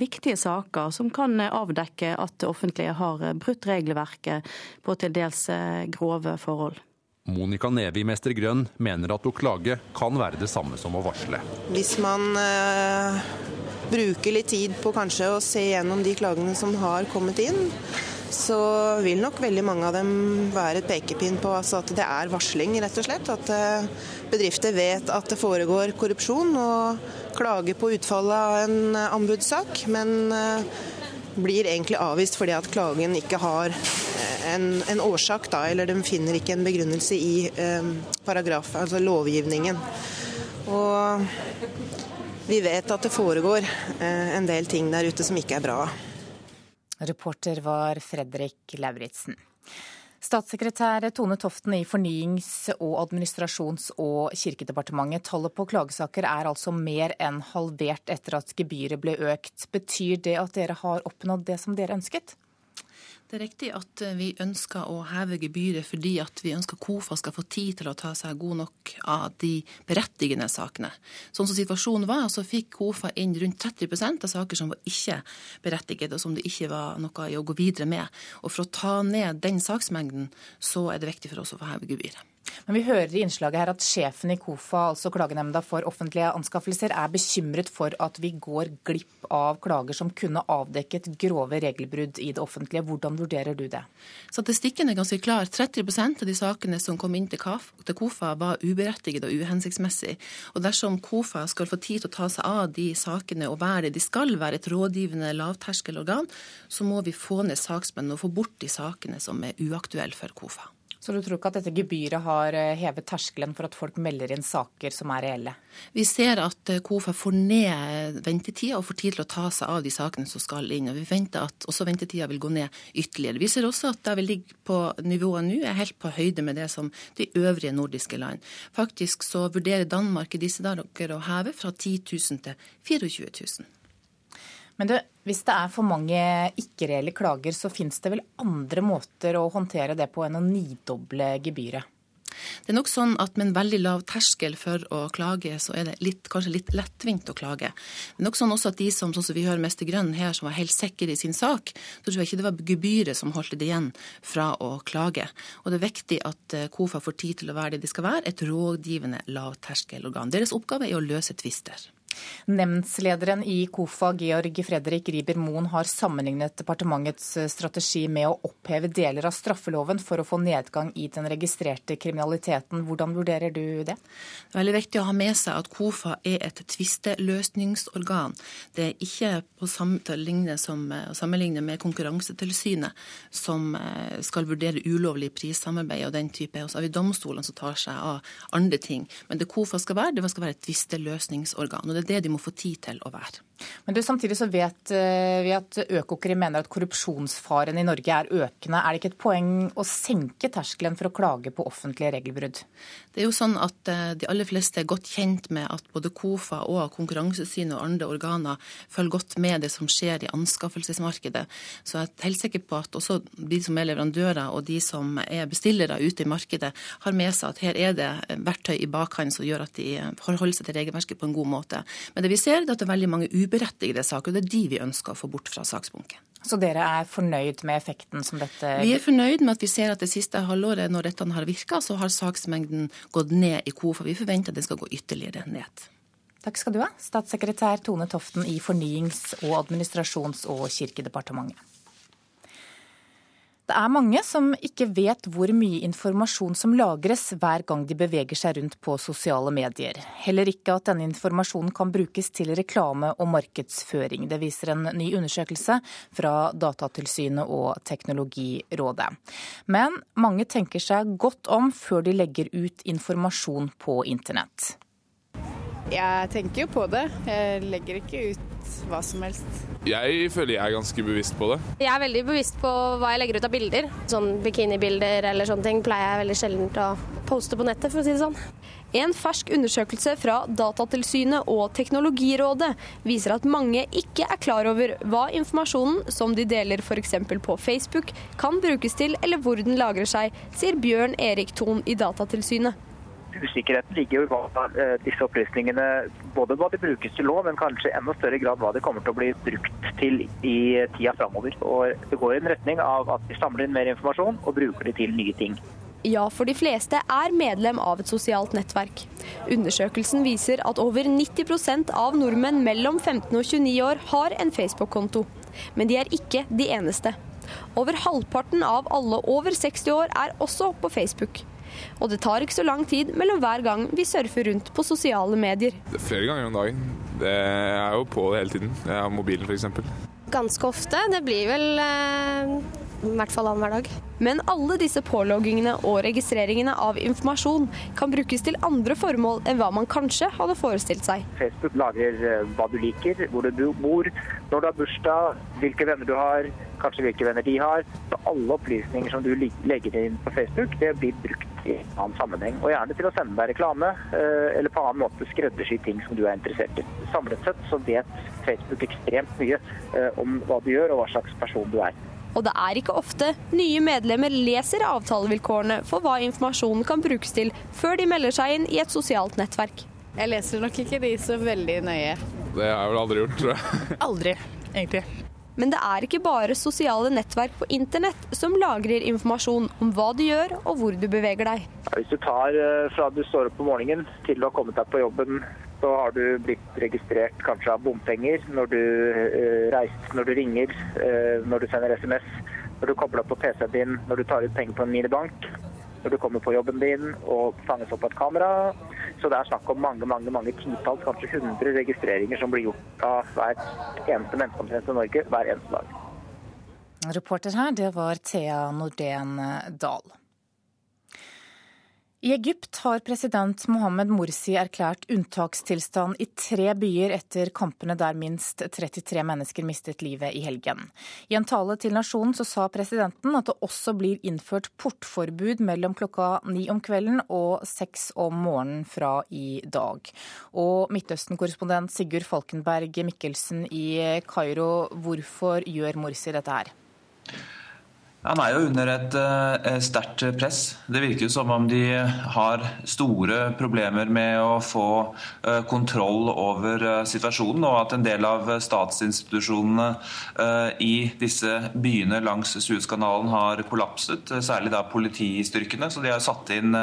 Viktige saker som kan avdekke at det offentlige har brutt regelverket på til dels eh, grove forhold. Monica Neve i Mester Grønn mener at å klage kan være det samme som å varsle. Hvis man eh, bruker litt tid på kanskje å se gjennom de klagene som har kommet inn, så vil nok veldig mange av dem være et pekepinn på altså at det er varsling, rett og slett. At uh, bedrifter vet at det foregår korrupsjon. og klager på utfallet av en eh, anbudssak, men eh, blir egentlig avvist fordi at klagen ikke har eh, en, en årsak, da, eller de finner ikke en begrunnelse i eh, paragraf, altså lovgivningen. Og vi vet at det foregår eh, en del ting der ute som ikke er bra. Reporter var Fredrik Lauritzen. Statssekretær Tone Toften i Fornyings-, og administrasjons- og kirkedepartementet. Tallet på klagesaker er altså mer enn halvert etter at gebyret ble økt. Betyr det at dere har oppnådd det som dere ønsket? Det er riktig at eh, vi ønsker å heve gebyret fordi at vi ønsker KOFA skal få tid til å ta seg god nok av de berettigende sakene. Sånn som situasjonen var, så fikk KOFA inn rundt 30% av saker som var ikke berettiget, og som det ikke var noe i å gå videre med. Og for å ta ned den saksmengden, så er det viktig for oss å få heve gebyret. Men vi hører i innslaget her at sjefen i KOFA, altså Klagenemnda for offentlige anskaffelser, er bekymret for at vi går glipp av klager som kunne avdekket grove regelbrudd i det offentlige. Hvordan vurderer du det? Statistikken er ganske klar. 30% av de sakene som kom inn til KOFA var uberettiget og uhensiktsmessig. Og dersom KOFA skal få tid til å ta seg av de sakene og være det de skal være, et rådgivende lavterskelorgan, så må vi få ned saksmennene og få bort de sakene som er uaktuelle for KOFA. Så du tror ikke at dette gebyret har eh, hevet terskelen for at folk melder inn saker som er reelle? Vi ser at eh, KOFA får ned ventetida og får tid til å ta seg av de sakene som skal inn. og Vi venter at også ventetida vil gå ned ytterligere. Vi ser også at der vi ligger på nivået nå, er helt på høyde med det som de øvrige nordiske land. Faktisk så vurderer Danmark i disse dager å heve fra 10 000 til 24 000. Men det, hvis det er for mange ikke-reelle klager, så finnes det vel andre måter å håndtere det på enn å nidoble gebyret? Det er nok sånn at med en veldig lav terskel for å klage, så er det litt, kanskje litt lettvint å klage. Det er nok sånn også at de som sånn som vi hører Mester Grønn her, som var helt sikre i sin sak, så tror jeg ikke det var gebyret som holdt det igjen fra å klage. Og det er viktig at eh, KOFA får tid til å være det de skal være, et rådgivende lavterskelorgan. Deres oppgave er å løse tvister. Nemndslederen i KOFA, Georg Fredrik Riiber Moen, har sammenlignet departementets eh, strategi med å oppheve deler av straffeloven for å få nedgang i den registrerte kriminaliteten. Hvordan vurderer du det? Det er veldig viktig å ha med seg at KOFA er et tvisteløsningsorgan. Det er ikke eh, sammenligne med Konkurransetilsynet, som eh, skal vurdere ulovlig prissamarbeid og den type. Og så har vi domstolene som tar seg av andre ting. Men det KOFA skal være, det skal være et tvisteløsningsorgan. Og det det de må få tid til å være. Men du, Samtidig så vet eh, vi at Økokrim mener at korrupsjonsfaren i Norge er økende. Er det ikke et poeng å senke terskelen for å klage på offentlige regelbrudd? Det er jo sånn at eh, De aller fleste er godt kjent med at både KOFA og Konkurransesynet og andre organer følger godt med det som skjer i anskaffelsesmarkedet. Så jeg er helt sikker på at også de som er leverandører og de som er bestillere ute i markedet, har med seg at her er det verktøy i bakhånd som gjør at de forholder seg til regelverket på en god måte. Men det vi ser, er at det er veldig mange uberettigede saker, og det er de vi ønsker å få bort fra saksbunken. Så dere er fornøyd med effekten som dette Vi er fornøyd med at vi ser at det siste halvåret, når dette har virka, så har saksmengden gått ned i KOFA. Vi forventer at den skal gå ytterligere ned. Takk skal du ha, statssekretær Tone Toften i Fornyings-, og administrasjons- og kirkedepartementet. Det er mange som ikke vet hvor mye informasjon som lagres hver gang de beveger seg rundt på sosiale medier. Heller ikke at denne informasjonen kan brukes til reklame og markedsføring. Det viser en ny undersøkelse fra Datatilsynet og Teknologirådet. Men mange tenker seg godt om før de legger ut informasjon på internett. Jeg tenker jo på det. Jeg legger ikke ut hva som helst. Jeg føler jeg er ganske bevisst på det. Jeg er veldig bevisst på hva jeg legger ut av bilder. Sånn bikinibilder eller sånne ting pleier jeg veldig sjelden å poste på nettet, for å si det sånn. En fersk undersøkelse fra Datatilsynet og Teknologirådet viser at mange ikke er klar over hva informasjonen som de deler f.eks. på Facebook, kan brukes til, eller hvor den lagrer seg, sier Bjørn Erik Thon i Datatilsynet usikkerheten ligger jo i hva eh, disse opplysningene både hva de brukes til nå, men kanskje i enda større grad hva de kommer til å bli brukt til i tida framover. Og det går i en retning av at vi samler inn mer informasjon og bruker det til nye ting. Ja, for de fleste er medlem av et sosialt nettverk. Undersøkelsen viser at over 90% av nordmenn mellom 15 og 29 år har en Facebook-konto. Men de er ikke de eneste. Over halvparten av alle over 60 år er også på Facebook. Og det tar ikke så lang tid mellom hver gang vi surfer rundt på sosiale medier. Flere ganger om dagen. Det er jo på det hele tiden. Jeg har mobilen f.eks. Ganske ofte. Det blir vel eh, i hvert fall annenhver dag. Men alle disse påloggingene og registreringene av informasjon kan brukes til andre formål enn hva man kanskje hadde forestilt seg. Facebook lagrer eh, hva du liker, hvor du bor, når du har bursdag, hvilke venner du har, kanskje hvilke venner de har. Så alle opplysninger som du legger inn på Facebook, det blir brukt i en annen sammenheng. Og gjerne til å sende deg reklame, eh, eller på annen måte skreddersy ting som du er interessert i. Samlet sett så vet Facebook ekstremt mye eh, om hva du gjør og hva slags person du er. Og det er ikke ofte nye medlemmer leser avtalevilkårene for hva informasjonen kan brukes til, før de melder seg inn i et sosialt nettverk. Jeg leser nok ikke de så veldig nøye. Det har jeg vel aldri gjort, tror jeg. Aldri, egentlig. Men det er ikke bare sosiale nettverk på internett som lagrer informasjon om hva du gjør og hvor du beveger deg. Hvis du tar eh, fra du står opp på morgenen til du har kommet deg på jobben, så har du blitt registrert kanskje av bompenger når du eh, reiser, når du ringer, eh, når du sender SMS, når du kobler opp på PC-en din, når du tar ut penger på en minibank, når du kommer på jobben din og fanges opp på et kamera. Så det er snakk om mange mange, mange titalls, kanskje 100 registreringer som blir gjort av hver eneste menneske i Norge hver eneste dag. Reporter her, det var Thea Nordén Dahl. I Egypt har president Mohammed Morsi erklært unntakstilstand i tre byer etter kampene der minst 33 mennesker mistet livet i helgen. I en tale til nasjonen så sa presidenten at det også blir innført portforbud mellom klokka ni om kvelden og seks om morgenen fra i dag. Og Midtøsten-korrespondent Sigurd Falkenberg Mikkelsen i Kairo, hvorfor gjør Morsi dette her? Han er jo under et uh, sterkt press. Det virker jo som om de har store problemer med å få uh, kontroll over uh, situasjonen, og at en del av statsinstitusjonene i disse byene langs Suezkanalen har kollapset, særlig da politistyrkene. Så de har satt inn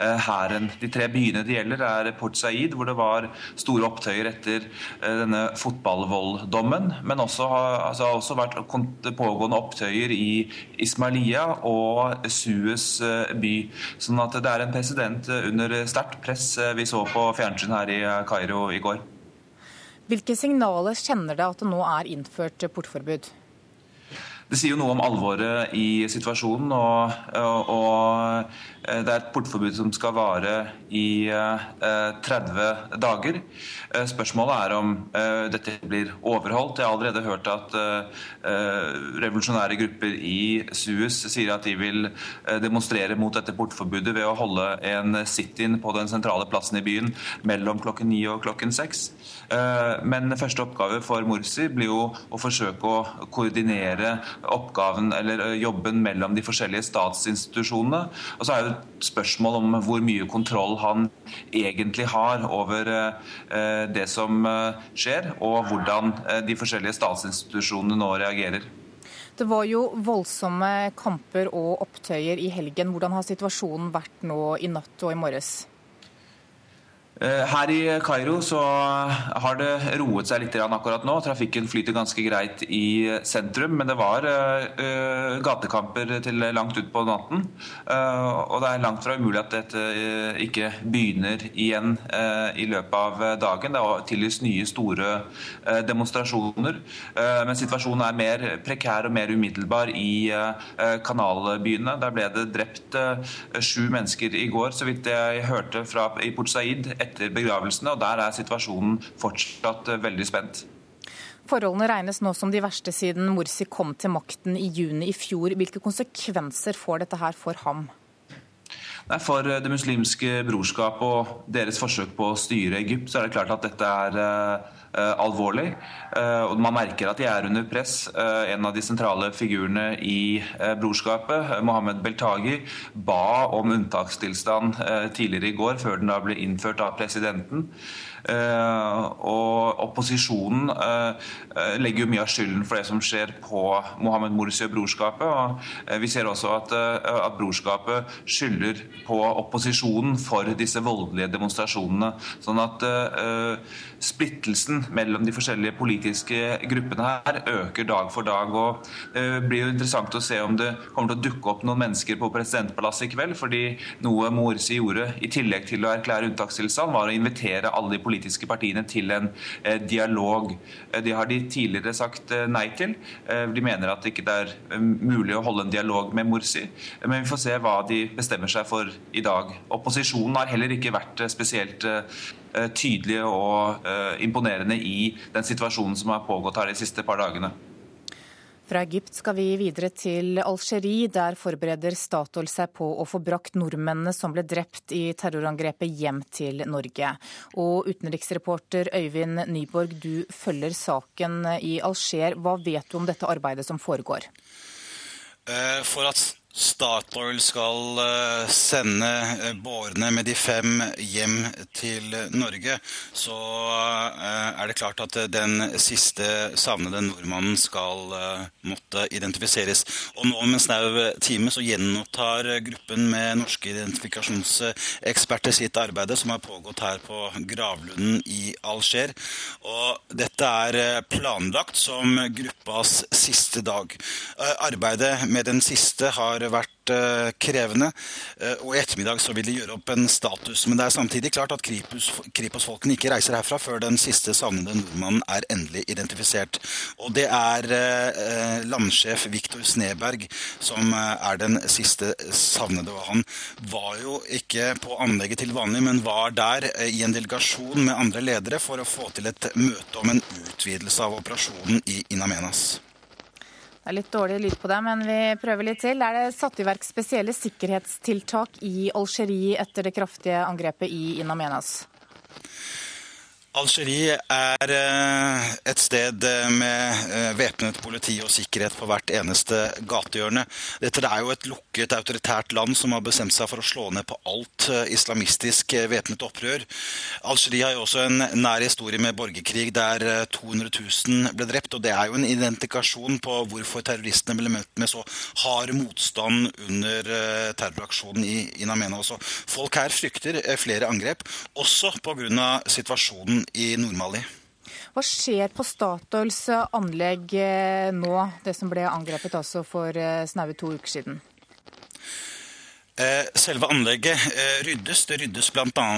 hæren. De tre byene det gjelder, er Port Said, hvor det var store opptøyer etter denne fotballvolddommen, men også har altså, også vært pågående opptøyer i Ismailia og Suez by. Sånn at det er en president under sterkt press vi så på fjernsyn her i Kairo i går. Hvilke signaler kjenner det at det nå er innført portforbud? Det sier jo noe om alvoret i situasjonen. og, og, det er et portforbud som skal vare i 30 dager. Spørsmålet er om dette blir overholdt. Jeg har allerede hørt at revolusjonære grupper i Suez sier at de vil demonstrere mot dette portforbudet ved å holde en sit-in på den sentrale plassen i byen mellom klokken ni og klokken seks. Men første oppgave for Morsi blir jo å forsøke å koordinere oppgaven eller jobben mellom de forskjellige statsinstitusjonene. Og så er det et spørsmål om hvor mye kontroll han egentlig har over det som skjer, og hvordan de forskjellige statsinstitusjonene nå reagerer. Det var jo voldsomme kamper og opptøyer i helgen. Hvordan har situasjonen vært nå i natt og i morges? Her i Kairo så har det roet seg litt akkurat nå. Trafikken flyter ganske greit i sentrum, men det var uh, gatekamper til langt utpå natten. Og det er langt fra umulig at dette ikke begynner igjen i løpet av dagen. Det er tillyst nye store demonstrasjoner. men situasjonen er mer prekær og mer umiddelbar i kanalbyene. Der ble det drept sju mennesker i går, så vidt jeg hørte fra i Port Said etter begravelsene, og der er situasjonen fortsatt veldig spent. Forholdene regnes nå som de verste siden Morsi kom til makten i juni i fjor. Hvilke konsekvenser får dette her for ham? Nei, For Det muslimske brorskap og deres forsøk på å styre Egypt, så er det klart at dette er uh, alvorlig. Uh, og Man merker at de er under press. Uh, en av de sentrale figurene i brorskapet, Mohammed Beltagi, ba om unntakstilstand tidligere i går, før den da ble innført av presidenten. Og opposisjonen legger jo mye av skylden for det som skjer på Mohammed Morsi og brorskapet. og Vi ser også at, at brorskapet skylder på opposisjonen for disse voldelige demonstrasjonene. Sånn at splittelsen mellom de forskjellige politiske gruppene her øker dag for dag. og Det blir jo interessant å se om det kommer til å dukke opp noen mennesker på presidentpalasset i kveld. fordi noe Morsi gjorde i tillegg til å erklære unntakstilstand, var å invitere alle de politiske partiene til en eh, dialog. Det har de tidligere sagt eh, nei til. Eh, de mener at det ikke er mulig å holde en dialog med Morsi. Men vi får se hva de bestemmer seg for i dag. Opposisjonen har heller ikke vært spesielt tydelige og imponerende i den situasjonen som har pågått her de siste par dagene. Fra Egypt skal vi videre til Algerie. Der forbereder Statoil seg på å få brakt nordmennene som ble drept i terrorangrepet hjem til Norge. Og utenriksreporter Øyvind Nyborg, du følger saken i Alger. Hva vet du om dette arbeidet som foregår? For at Statoil skal eh, sende eh, bårene med de fem hjem til Norge, så eh, er det klart at den siste savnede nordmannen skal måtte identifiseres. Og nå om en snau time så gjenopptar gruppen med norske identifikasjonseksperter sitt arbeid, som har pågått her på gravlunden i Alger. Og dette er planlagt som gruppas siste dag. Arbeidet med den siste har har vært eh, krevende. Eh, og i ettermiddag så vil de gjøre opp en status. Men det er samtidig klart at Kripos-folkene ikke reiser herfra før den siste savnede nordmannen er endelig identifisert. Og det er eh, landsjef Viktor Sneberg som er den siste savnede. Og han var jo ikke på anlegget til vanlig, men var der i en delegasjon med andre ledere for å få til et møte om en utvidelse av operasjonen i Inamenas. Det er litt dårlig lyd på deg, men vi prøver litt til. Er det satt i verk spesielle sikkerhetstiltak i Algerie etter det kraftige angrepet i Inamenas? Algerie er eh, et sted eh, med eh, væpnet politi og sikkerhet på hvert eneste gatehjørne. Dette er jo et lukket, autoritært land som har bestemt seg for å slå ned på alt islamistisk væpnet opprør. Algerie har jo også en nær historie med borgerkrig der 200 000 ble drept. og Det er jo en identifikasjon på hvorfor terroristene ble møtt med så hard motstand under terroraksjonen i In også. Folk her frykter flere angrep, også pga. situasjonen i Nord-Mali. Hva skjer på Statoils anlegg eh, nå, det som ble angrepet altså for eh, snaue to uker siden? Eh, selve anlegget ryddes. Det ryddes bl.a.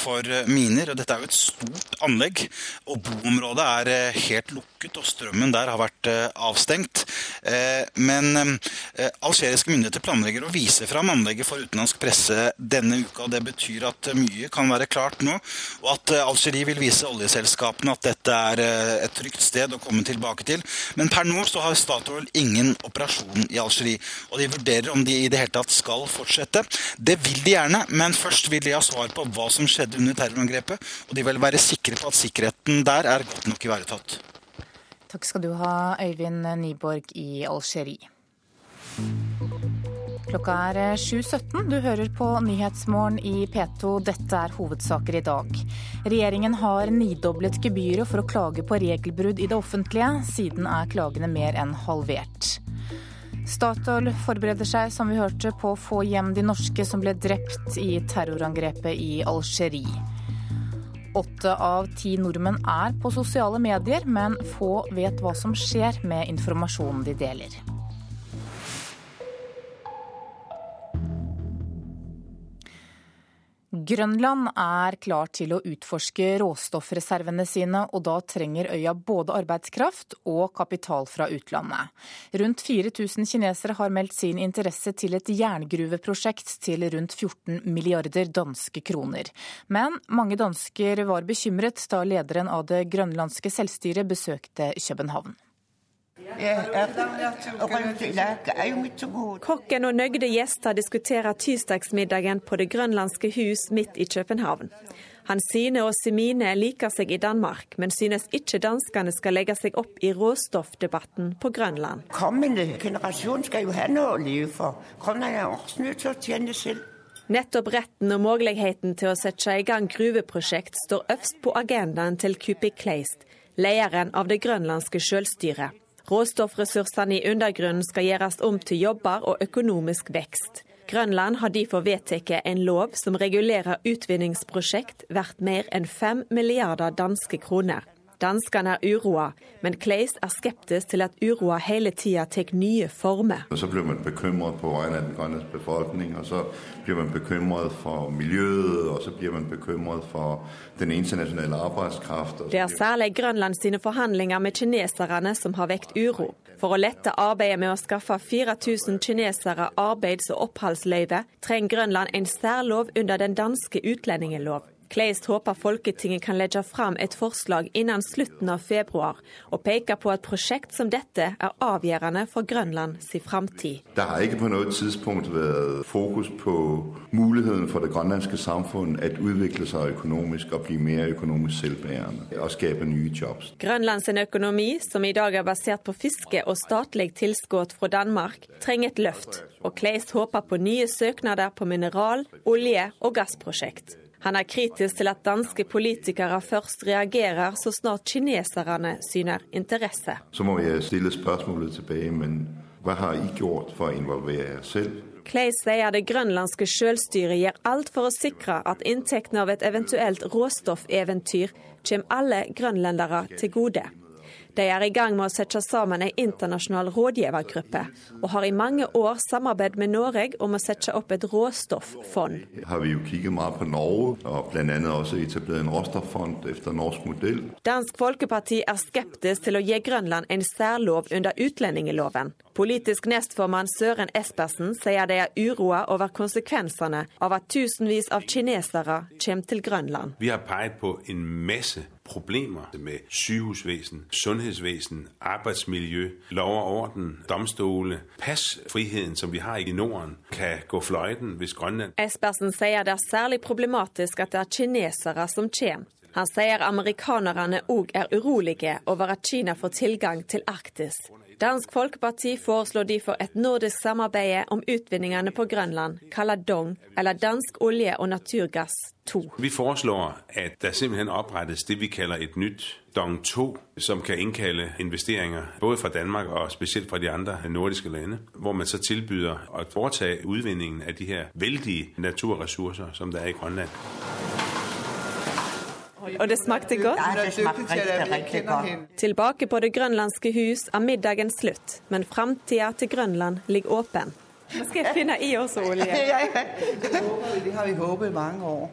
for miner. og Dette er jo et stort anlegg. og Boområdet er helt lukket, og strømmen der har vært avstengt. Eh, men eh, algeriske myndigheter planlegger å vise fram anlegget for utenlandsk presse denne uka. og Det betyr at mye kan være klart nå, og at eh, Algerie vil vise oljeselskapene at dette er et trygt sted å komme tilbake til. Men per nå så har Statoil ingen operasjon i Algerie, og de vurderer om de i det hele tatt skal fortsette. Det vil de gjerne, men først vil de ha svar på hva som skjedde under terrorangrepet, og de vil være sikre på at sikkerheten der er godt nok ivaretatt. Takk skal du ha, Øyvind Nyborg i Algerie. Klokka er 7.17. Du hører på Nyhetsmorgen i P2. Dette er hovedsaker i dag. Regjeringen har nidoblet gebyret for å klage på regelbrudd i det offentlige. Siden er klagene mer enn halvert. Statoil forbereder seg, som vi hørte, på å få hjem de norske som ble drept i terrorangrepet i Algerie. Åtte av ti nordmenn er på sosiale medier, men få vet hva som skjer med informasjonen de deler. Grønland er klar til å utforske råstoffreservene sine, og da trenger øya både arbeidskraft og kapital fra utlandet. Rundt 4000 kinesere har meldt sin interesse til et jerngruveprosjekt til rundt 14 milliarder danske kroner. Men mange dansker var bekymret da lederen av det grønlandske selvstyret besøkte København. Kokken og nøgde gjester diskuterer tirsdagsmiddagen på Det grønlandske hus midt i København. Hansine og Simine liker seg i Danmark, men synes ikke danskene skal legge seg opp i råstoffdebatten på Grønland. Kommende generasjon skal jo ha noe å leve for. Grønland er også nødt til å tjene selv. Nettopp retten og muligheten til å sette i gang gruveprosjekt står øverst på agendaen til Kupi Kleist, lederen av det grønlandske selvstyret. Råstoffressursene i undergrunnen skal gjøres om til jobber og økonomisk vekst. Grønland har derfor vedtatt en lov som regulerer utvinningsprosjekt verdt mer enn 5 milliarder danske kroner. Danskene er uroa, men Kleis er skeptisk til at uroa hele tida tar nye former. Og så blir man bekymret på vegne av den grønne befolkning, og så blir man bekymret for miljøet, og så blir man bekymret for den internasjonale arbeidskraft. Det er særlig Grønland sine forhandlinger med kineserne som har vekt uro. For å lette arbeidet med å skaffe 4000 kinesere arbeids- og oppholdsløyve, trenger Grønland en særlov under den danske utlendingelov. Kleist håper Folketinget kan legge fram et forslag innen slutten av februar, og peker på at prosjekt som dette er avgjørende for Grønland sin framtid. Det har ikke på noe tidspunkt vært fokus på muligheten for det grønlandske samfunn å utvikle seg økonomisk og bli mer økonomisk selvbærende og skape nye jobs. Grønlands økonomi, som i dag er basert på fiske og statlig tilskudd fra Danmark, trenger et løft, og Kleist håper på nye søknader på mineral, olje og gassprosjekt. Han er kritisk til at danske politikere først reagerer så snart kineserne syner interesse. Så må jeg stille spørsmålet tilbake, men hva har I gjort for å involvere dere selv? Clay sier det grønlandske selvstyret gjør alt for å sikre at inntektene av et eventuelt råstoffeventyr kommer alle grønlendere til gode. De er i gang med å sette sammen en internasjonal rådgivergruppe, og har i mange år samarbeidet med Norge om å sette opp et råstofffond. Har vi jo kikket mye på Norge, og bl.a. også etablert en råstoffond etter norsk modell. Dansk Folkeparti er skeptisk til å gi Grønland en særlov under utlendingsloven. Politisk nestformann Søren Espersen sier de er uroa over konsekvensene av at tusenvis av kinesere kommer til Grønland. Vi har pekt på en masse problemer med sygehusvesen, sundhedsvesen, arbeidsmiljø, lov og orden, domstole. Passfriheten som vi har i Norden, kan gå fløyten hvis Grønland Espersen sier det er særlig problematisk at det er kinesere som kommer. Han sier amerikanerne òg er urolige over at Kina får tilgang til Arktis. Dansk Folkeparti foreslår derfor et nordisk samarbeid om utvinningene på Grønland, kalt Dong, eller Dansk olje- og naturgass 2. Vi foreslår at det simpelthen opprettes det vi kaller et nytt Dong 2, som kan innkalle investeringer både fra Danmark og spesielt fra de andre nordiske lande, hvor man så tilbyder å foretage utvinningen av de her veldige naturressurser som det er i Grønland. Og det smakte godt? Det smakte riktig, riktig godt. Tilbake på Det grønlandske hus er middagen slutt, men framtida til Grønland ligger åpen. Nå skal jeg finne i også olje. ja, ja. Det, det har vi håpet i mange år.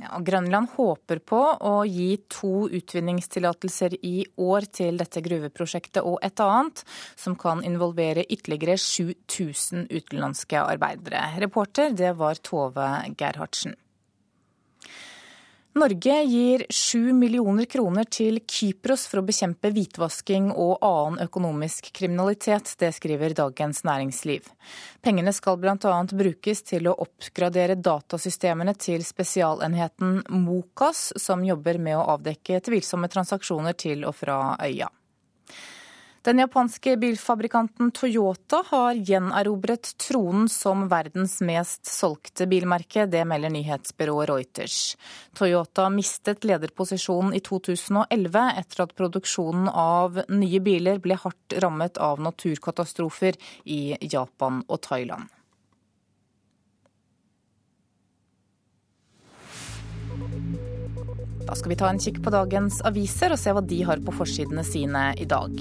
Ja, Grønland håper på å gi to utvinningstillatelser i år til dette gruveprosjektet og et annet, som kan involvere ytterligere 7000 utenlandske arbeidere. Reporter det var Tove Gerhardsen. Norge gir 7 millioner kroner til Kypros for å bekjempe hvitvasking og annen økonomisk kriminalitet. Det skriver Dagens Næringsliv. Pengene skal bl.a. brukes til å oppgradere datasystemene til spesialenheten Mokas, som jobber med å avdekke tvilsomme transaksjoner til og fra øya. Den japanske bilfabrikanten Toyota har gjenerobret tronen som verdens mest solgte bilmerke. Det melder nyhetsbyrået Reuters. Toyota mistet lederposisjonen i 2011 etter at produksjonen av nye biler ble hardt rammet av naturkatastrofer i Japan og Thailand. Da skal vi ta en kikk på dagens aviser og se hva de har på forsidene sine i dag.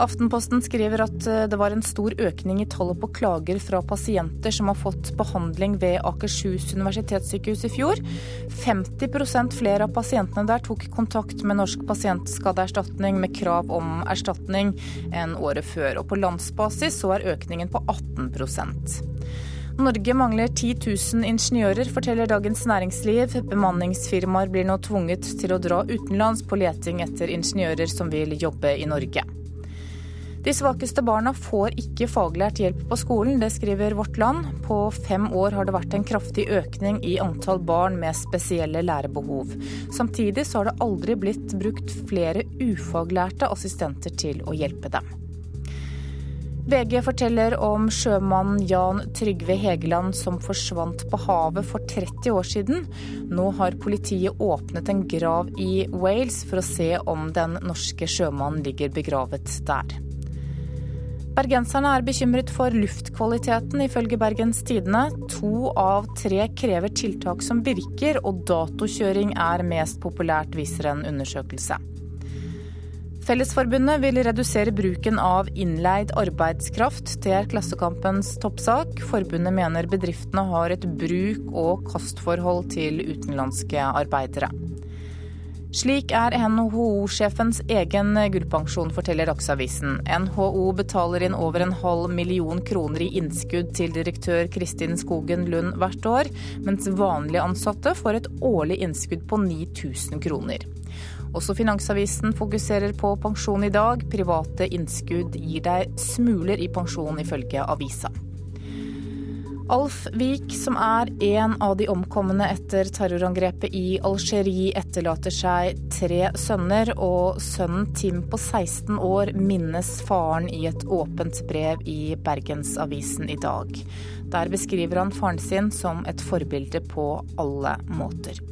Aftenposten skriver at eh, det var en stor økning i tallet på klager fra pasienter som har fått behandling ved Akershus universitetssykehus i fjor. 50% flere av pasientene der tok kontakt med Norsk pasientskadeerstatning med krav om erstatning enn året før. Og på landsbasis så er økningen på 18% Norge mangler 10 000 ingeniører, forteller Dagens Næringsliv. Bemanningsfirmaer blir nå tvunget til å dra utenlands på leting etter ingeniører som vil jobbe i Norge. De svakeste barna får ikke faglært hjelp på skolen, det skriver Vårt Land. På fem år har det vært en kraftig økning i antall barn med spesielle lærebehov. Samtidig så har det aldri blitt brukt flere ufaglærte assistenter til å hjelpe dem. VG forteller om sjømannen Jan Trygve Hegeland som forsvant på havet for 30 år siden. Nå har politiet åpnet en grav i Wales for å se om den norske sjømannen ligger begravet der. Bergenserne er bekymret for luftkvaliteten, ifølge Bergens Tidende. To av tre krever tiltak som virker, og datokjøring er mest populært, viser en undersøkelse. Fellesforbundet vil redusere bruken av innleid arbeidskraft. Det er Klassekampens toppsak. Forbundet mener bedriftene har et bruk- og kastforhold til utenlandske arbeidere. Slik er NHO-sjefens egen gullpensjon, forteller Dagsavisen. NHO betaler inn over en halv million kroner i innskudd til direktør Kristin Skogen Lund hvert år, mens vanlige ansatte får et årlig innskudd på 9000 kroner. Også Finansavisen fokuserer på pensjon i dag. Private innskudd gir deg smuler i pensjon, ifølge avisa. Alf Vik, som er en av de omkomne etter terrorangrepet i Algerie, etterlater seg tre sønner, og sønnen Tim på 16 år minnes faren i et åpent brev i Bergensavisen i dag. Der beskriver han faren sin som et forbilde på alle måter.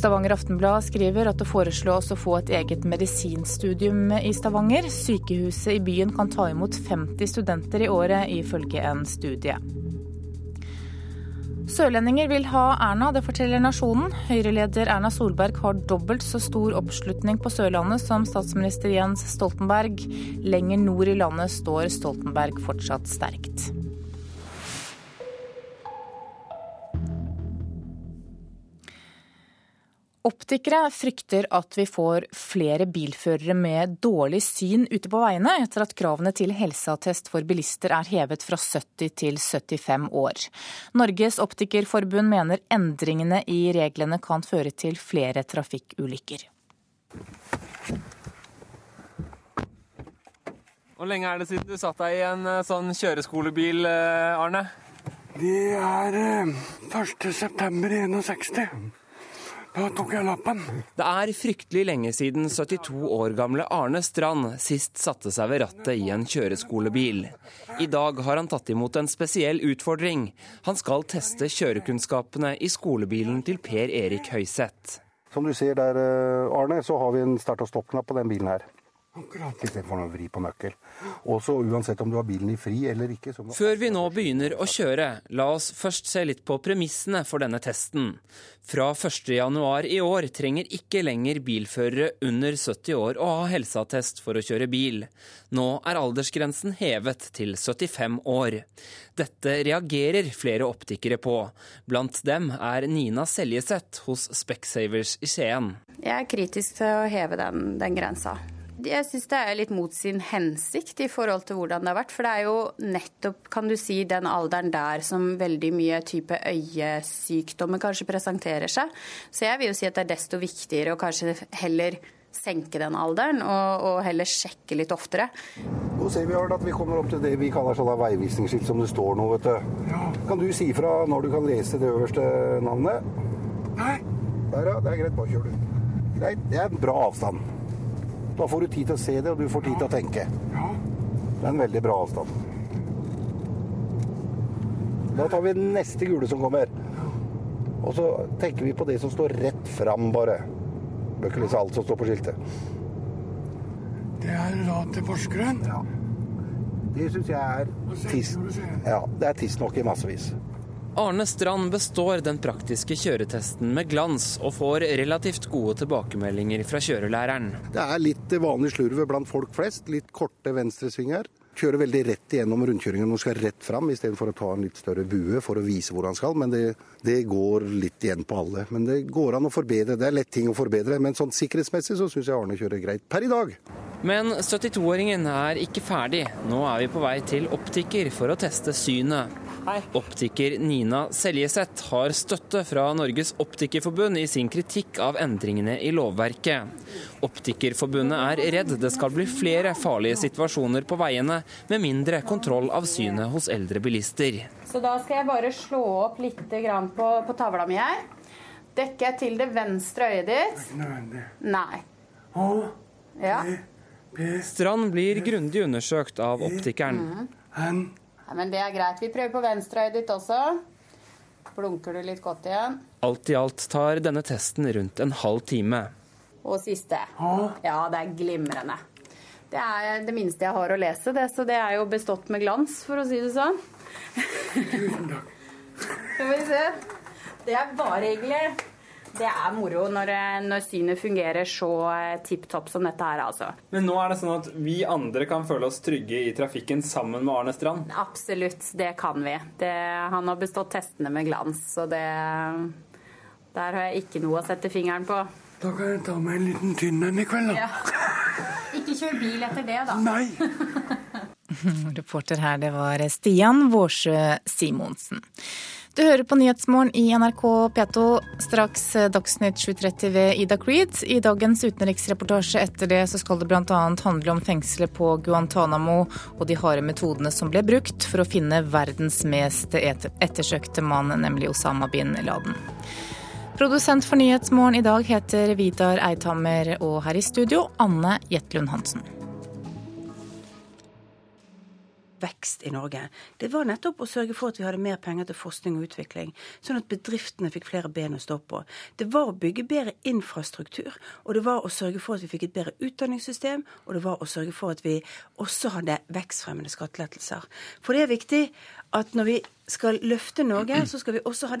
Stavanger Aftenblad skriver at det foreslås å få et eget medisinstudium i Stavanger. Sykehuset i byen kan ta imot 50 studenter i året, ifølge en studie. Sørlendinger vil ha Erna, det forteller Nasjonen. Høyre-leder Erna Solberg har dobbelt så stor oppslutning på Sørlandet som statsminister Jens Stoltenberg. Lenger nord i landet står Stoltenberg fortsatt sterkt. Optikere frykter at vi får flere bilførere med dårlig syn ute på veiene etter at kravene til helseattest for bilister er hevet fra 70 til 75 år. Norges optikerforbund mener endringene i reglene kan føre til flere trafikkulykker. Hvor lenge er det siden du satt deg i en eh, sånn kjøreskolebil, eh, Arne? Det er 1.9.61. Da tok jeg lappen. Det er fryktelig lenge siden 72 år gamle Arne Strand sist satte seg ved rattet i en kjøreskolebil. I dag har han tatt imot en spesiell utfordring. Han skal teste kjørekunnskapene i skolebilen til Per Erik Høyseth. Som du ser der, eh, Arne, så har vi en start- og stopp-knapp på den bilen her. Istedenfor å vri på nøkkel. Også uansett om du har bilen i fri eller ikke. Så må... Før vi nå begynner å kjøre, la oss først se litt på premissene for denne testen. Fra 1.1 i år trenger ikke lenger bilførere under 70 år å ha helseattest for å kjøre bil. Nå er aldersgrensen hevet til 75 år. Dette reagerer flere optikere på. Blant dem er Nina Seljeseth hos Specsavers i Skien. Jeg er kritisk til å heve den, den grensa. Jeg syns det er litt mot sin hensikt i forhold til hvordan det har vært. For det er jo nettopp, kan du si, den alderen der som veldig mye type øyesykdommer kanskje presenterer seg. Så jeg vil jo si at det er desto viktigere å kanskje heller senke den alderen, og, og heller sjekke litt oftere. Nå ser vi at vi kommer opp til det vi kaller sånn veivisningsskilt som det står nå, vet du. Kan du si fra når du kan lese det øverste navnet? Nei. Der, ja. Det er greit. Bare kjør, du. Greit. Det er en bra avstand. Da får du tid til å se det, og du får tid til å tenke. Det er en veldig bra avstand. Da tar vi den neste gule som kommer. Og så tenker vi på det som står rett fram, bare. Bør ikke lese alt som står på skiltet. Det er da til Porsgrunn? Ja. Det syns jeg er tiss. Ja, det er tidsnok i massevis. Arne Strand består den praktiske kjøretesten med glans, og får relativt gode tilbakemeldinger fra kjørelæreren. Det er litt vanlig slurve blant folk flest. Litt korte venstresvinger. Kjører veldig rett igjennom rundkjøringen når man skal rett fram, istedenfor å ta en litt større bue for å vise hvor han skal. Men det, det, går litt igjen på alle. Men det går an å forbedre. Det er lett ting å forbedre. Men sånn sikkerhetsmessig så syns jeg Arne kjører greit per i dag. Men 72-åringen er ikke ferdig. Nå er vi på vei til optiker for å teste synet. Hei. Optiker Nina Seljeseth har støtte fra Norges Optikerforbund i sin kritikk av endringene i lovverket. Optikerforbundet er redd det skal bli flere farlige situasjoner på veiene med mindre kontroll av synet hos eldre bilister. Så da skal jeg bare slå opp litt på, på tavla mi her. Dekker jeg til det venstre øyet ditt? Nei. Ja. Strand blir grundig undersøkt av optikeren. Mm. Ja, men det er greit. Vi prøver på venstre øyet ditt også. Blunker du litt godt igjen? Alt i alt tar denne testen rundt en halv time. Og siste. Ja, det er glimrende. Det er det minste jeg har å lese, det, så det er jo bestått med glans, for å si det sånn. Tusen takk. Skal vi se. Det er bare hyggelig. Det er moro når, når synet fungerer så tipp topp som dette her, altså. Men nå er det sånn at vi andre kan føle oss trygge i trafikken sammen med Arne Strand? Absolutt, det kan vi. Det, han har bestått testene med glans, så det Der har jeg ikke noe å sette fingeren på. Da kan jeg ta meg en liten tynn en i kveld, da. Ikke kjør bil etter det, da. Nei. Reporter her, det var Stian Vårsø Simonsen. Du hører på Nyhetsmorgen i NRK P2. Straks Dagsnytt 7.30 ved Ida Creed. I dagens utenriksreportasje etter det så skal det bl.a. handle om fengselet på Guantánamo og de harde metodene som ble brukt for å finne verdens mest ettersøkte mann, nemlig Osama bin Laden. Produsent for Nyhetsmorgen i dag heter Vidar Eidhammer, og her i studio Anne Jetlund Hansen. vekst i Norge, det var nettopp å sørge for at vi hadde mer penger til forskning og utvikling, sånn at bedriftene fikk flere ben å stå på. Det var å bygge bedre infrastruktur, og det var å sørge for at vi fikk et bedre utdanningssystem, og det var å sørge for at vi også hadde vekstfremmende skattelettelser. For det er viktig at når vi skal løfte Norge, så skal vi også ha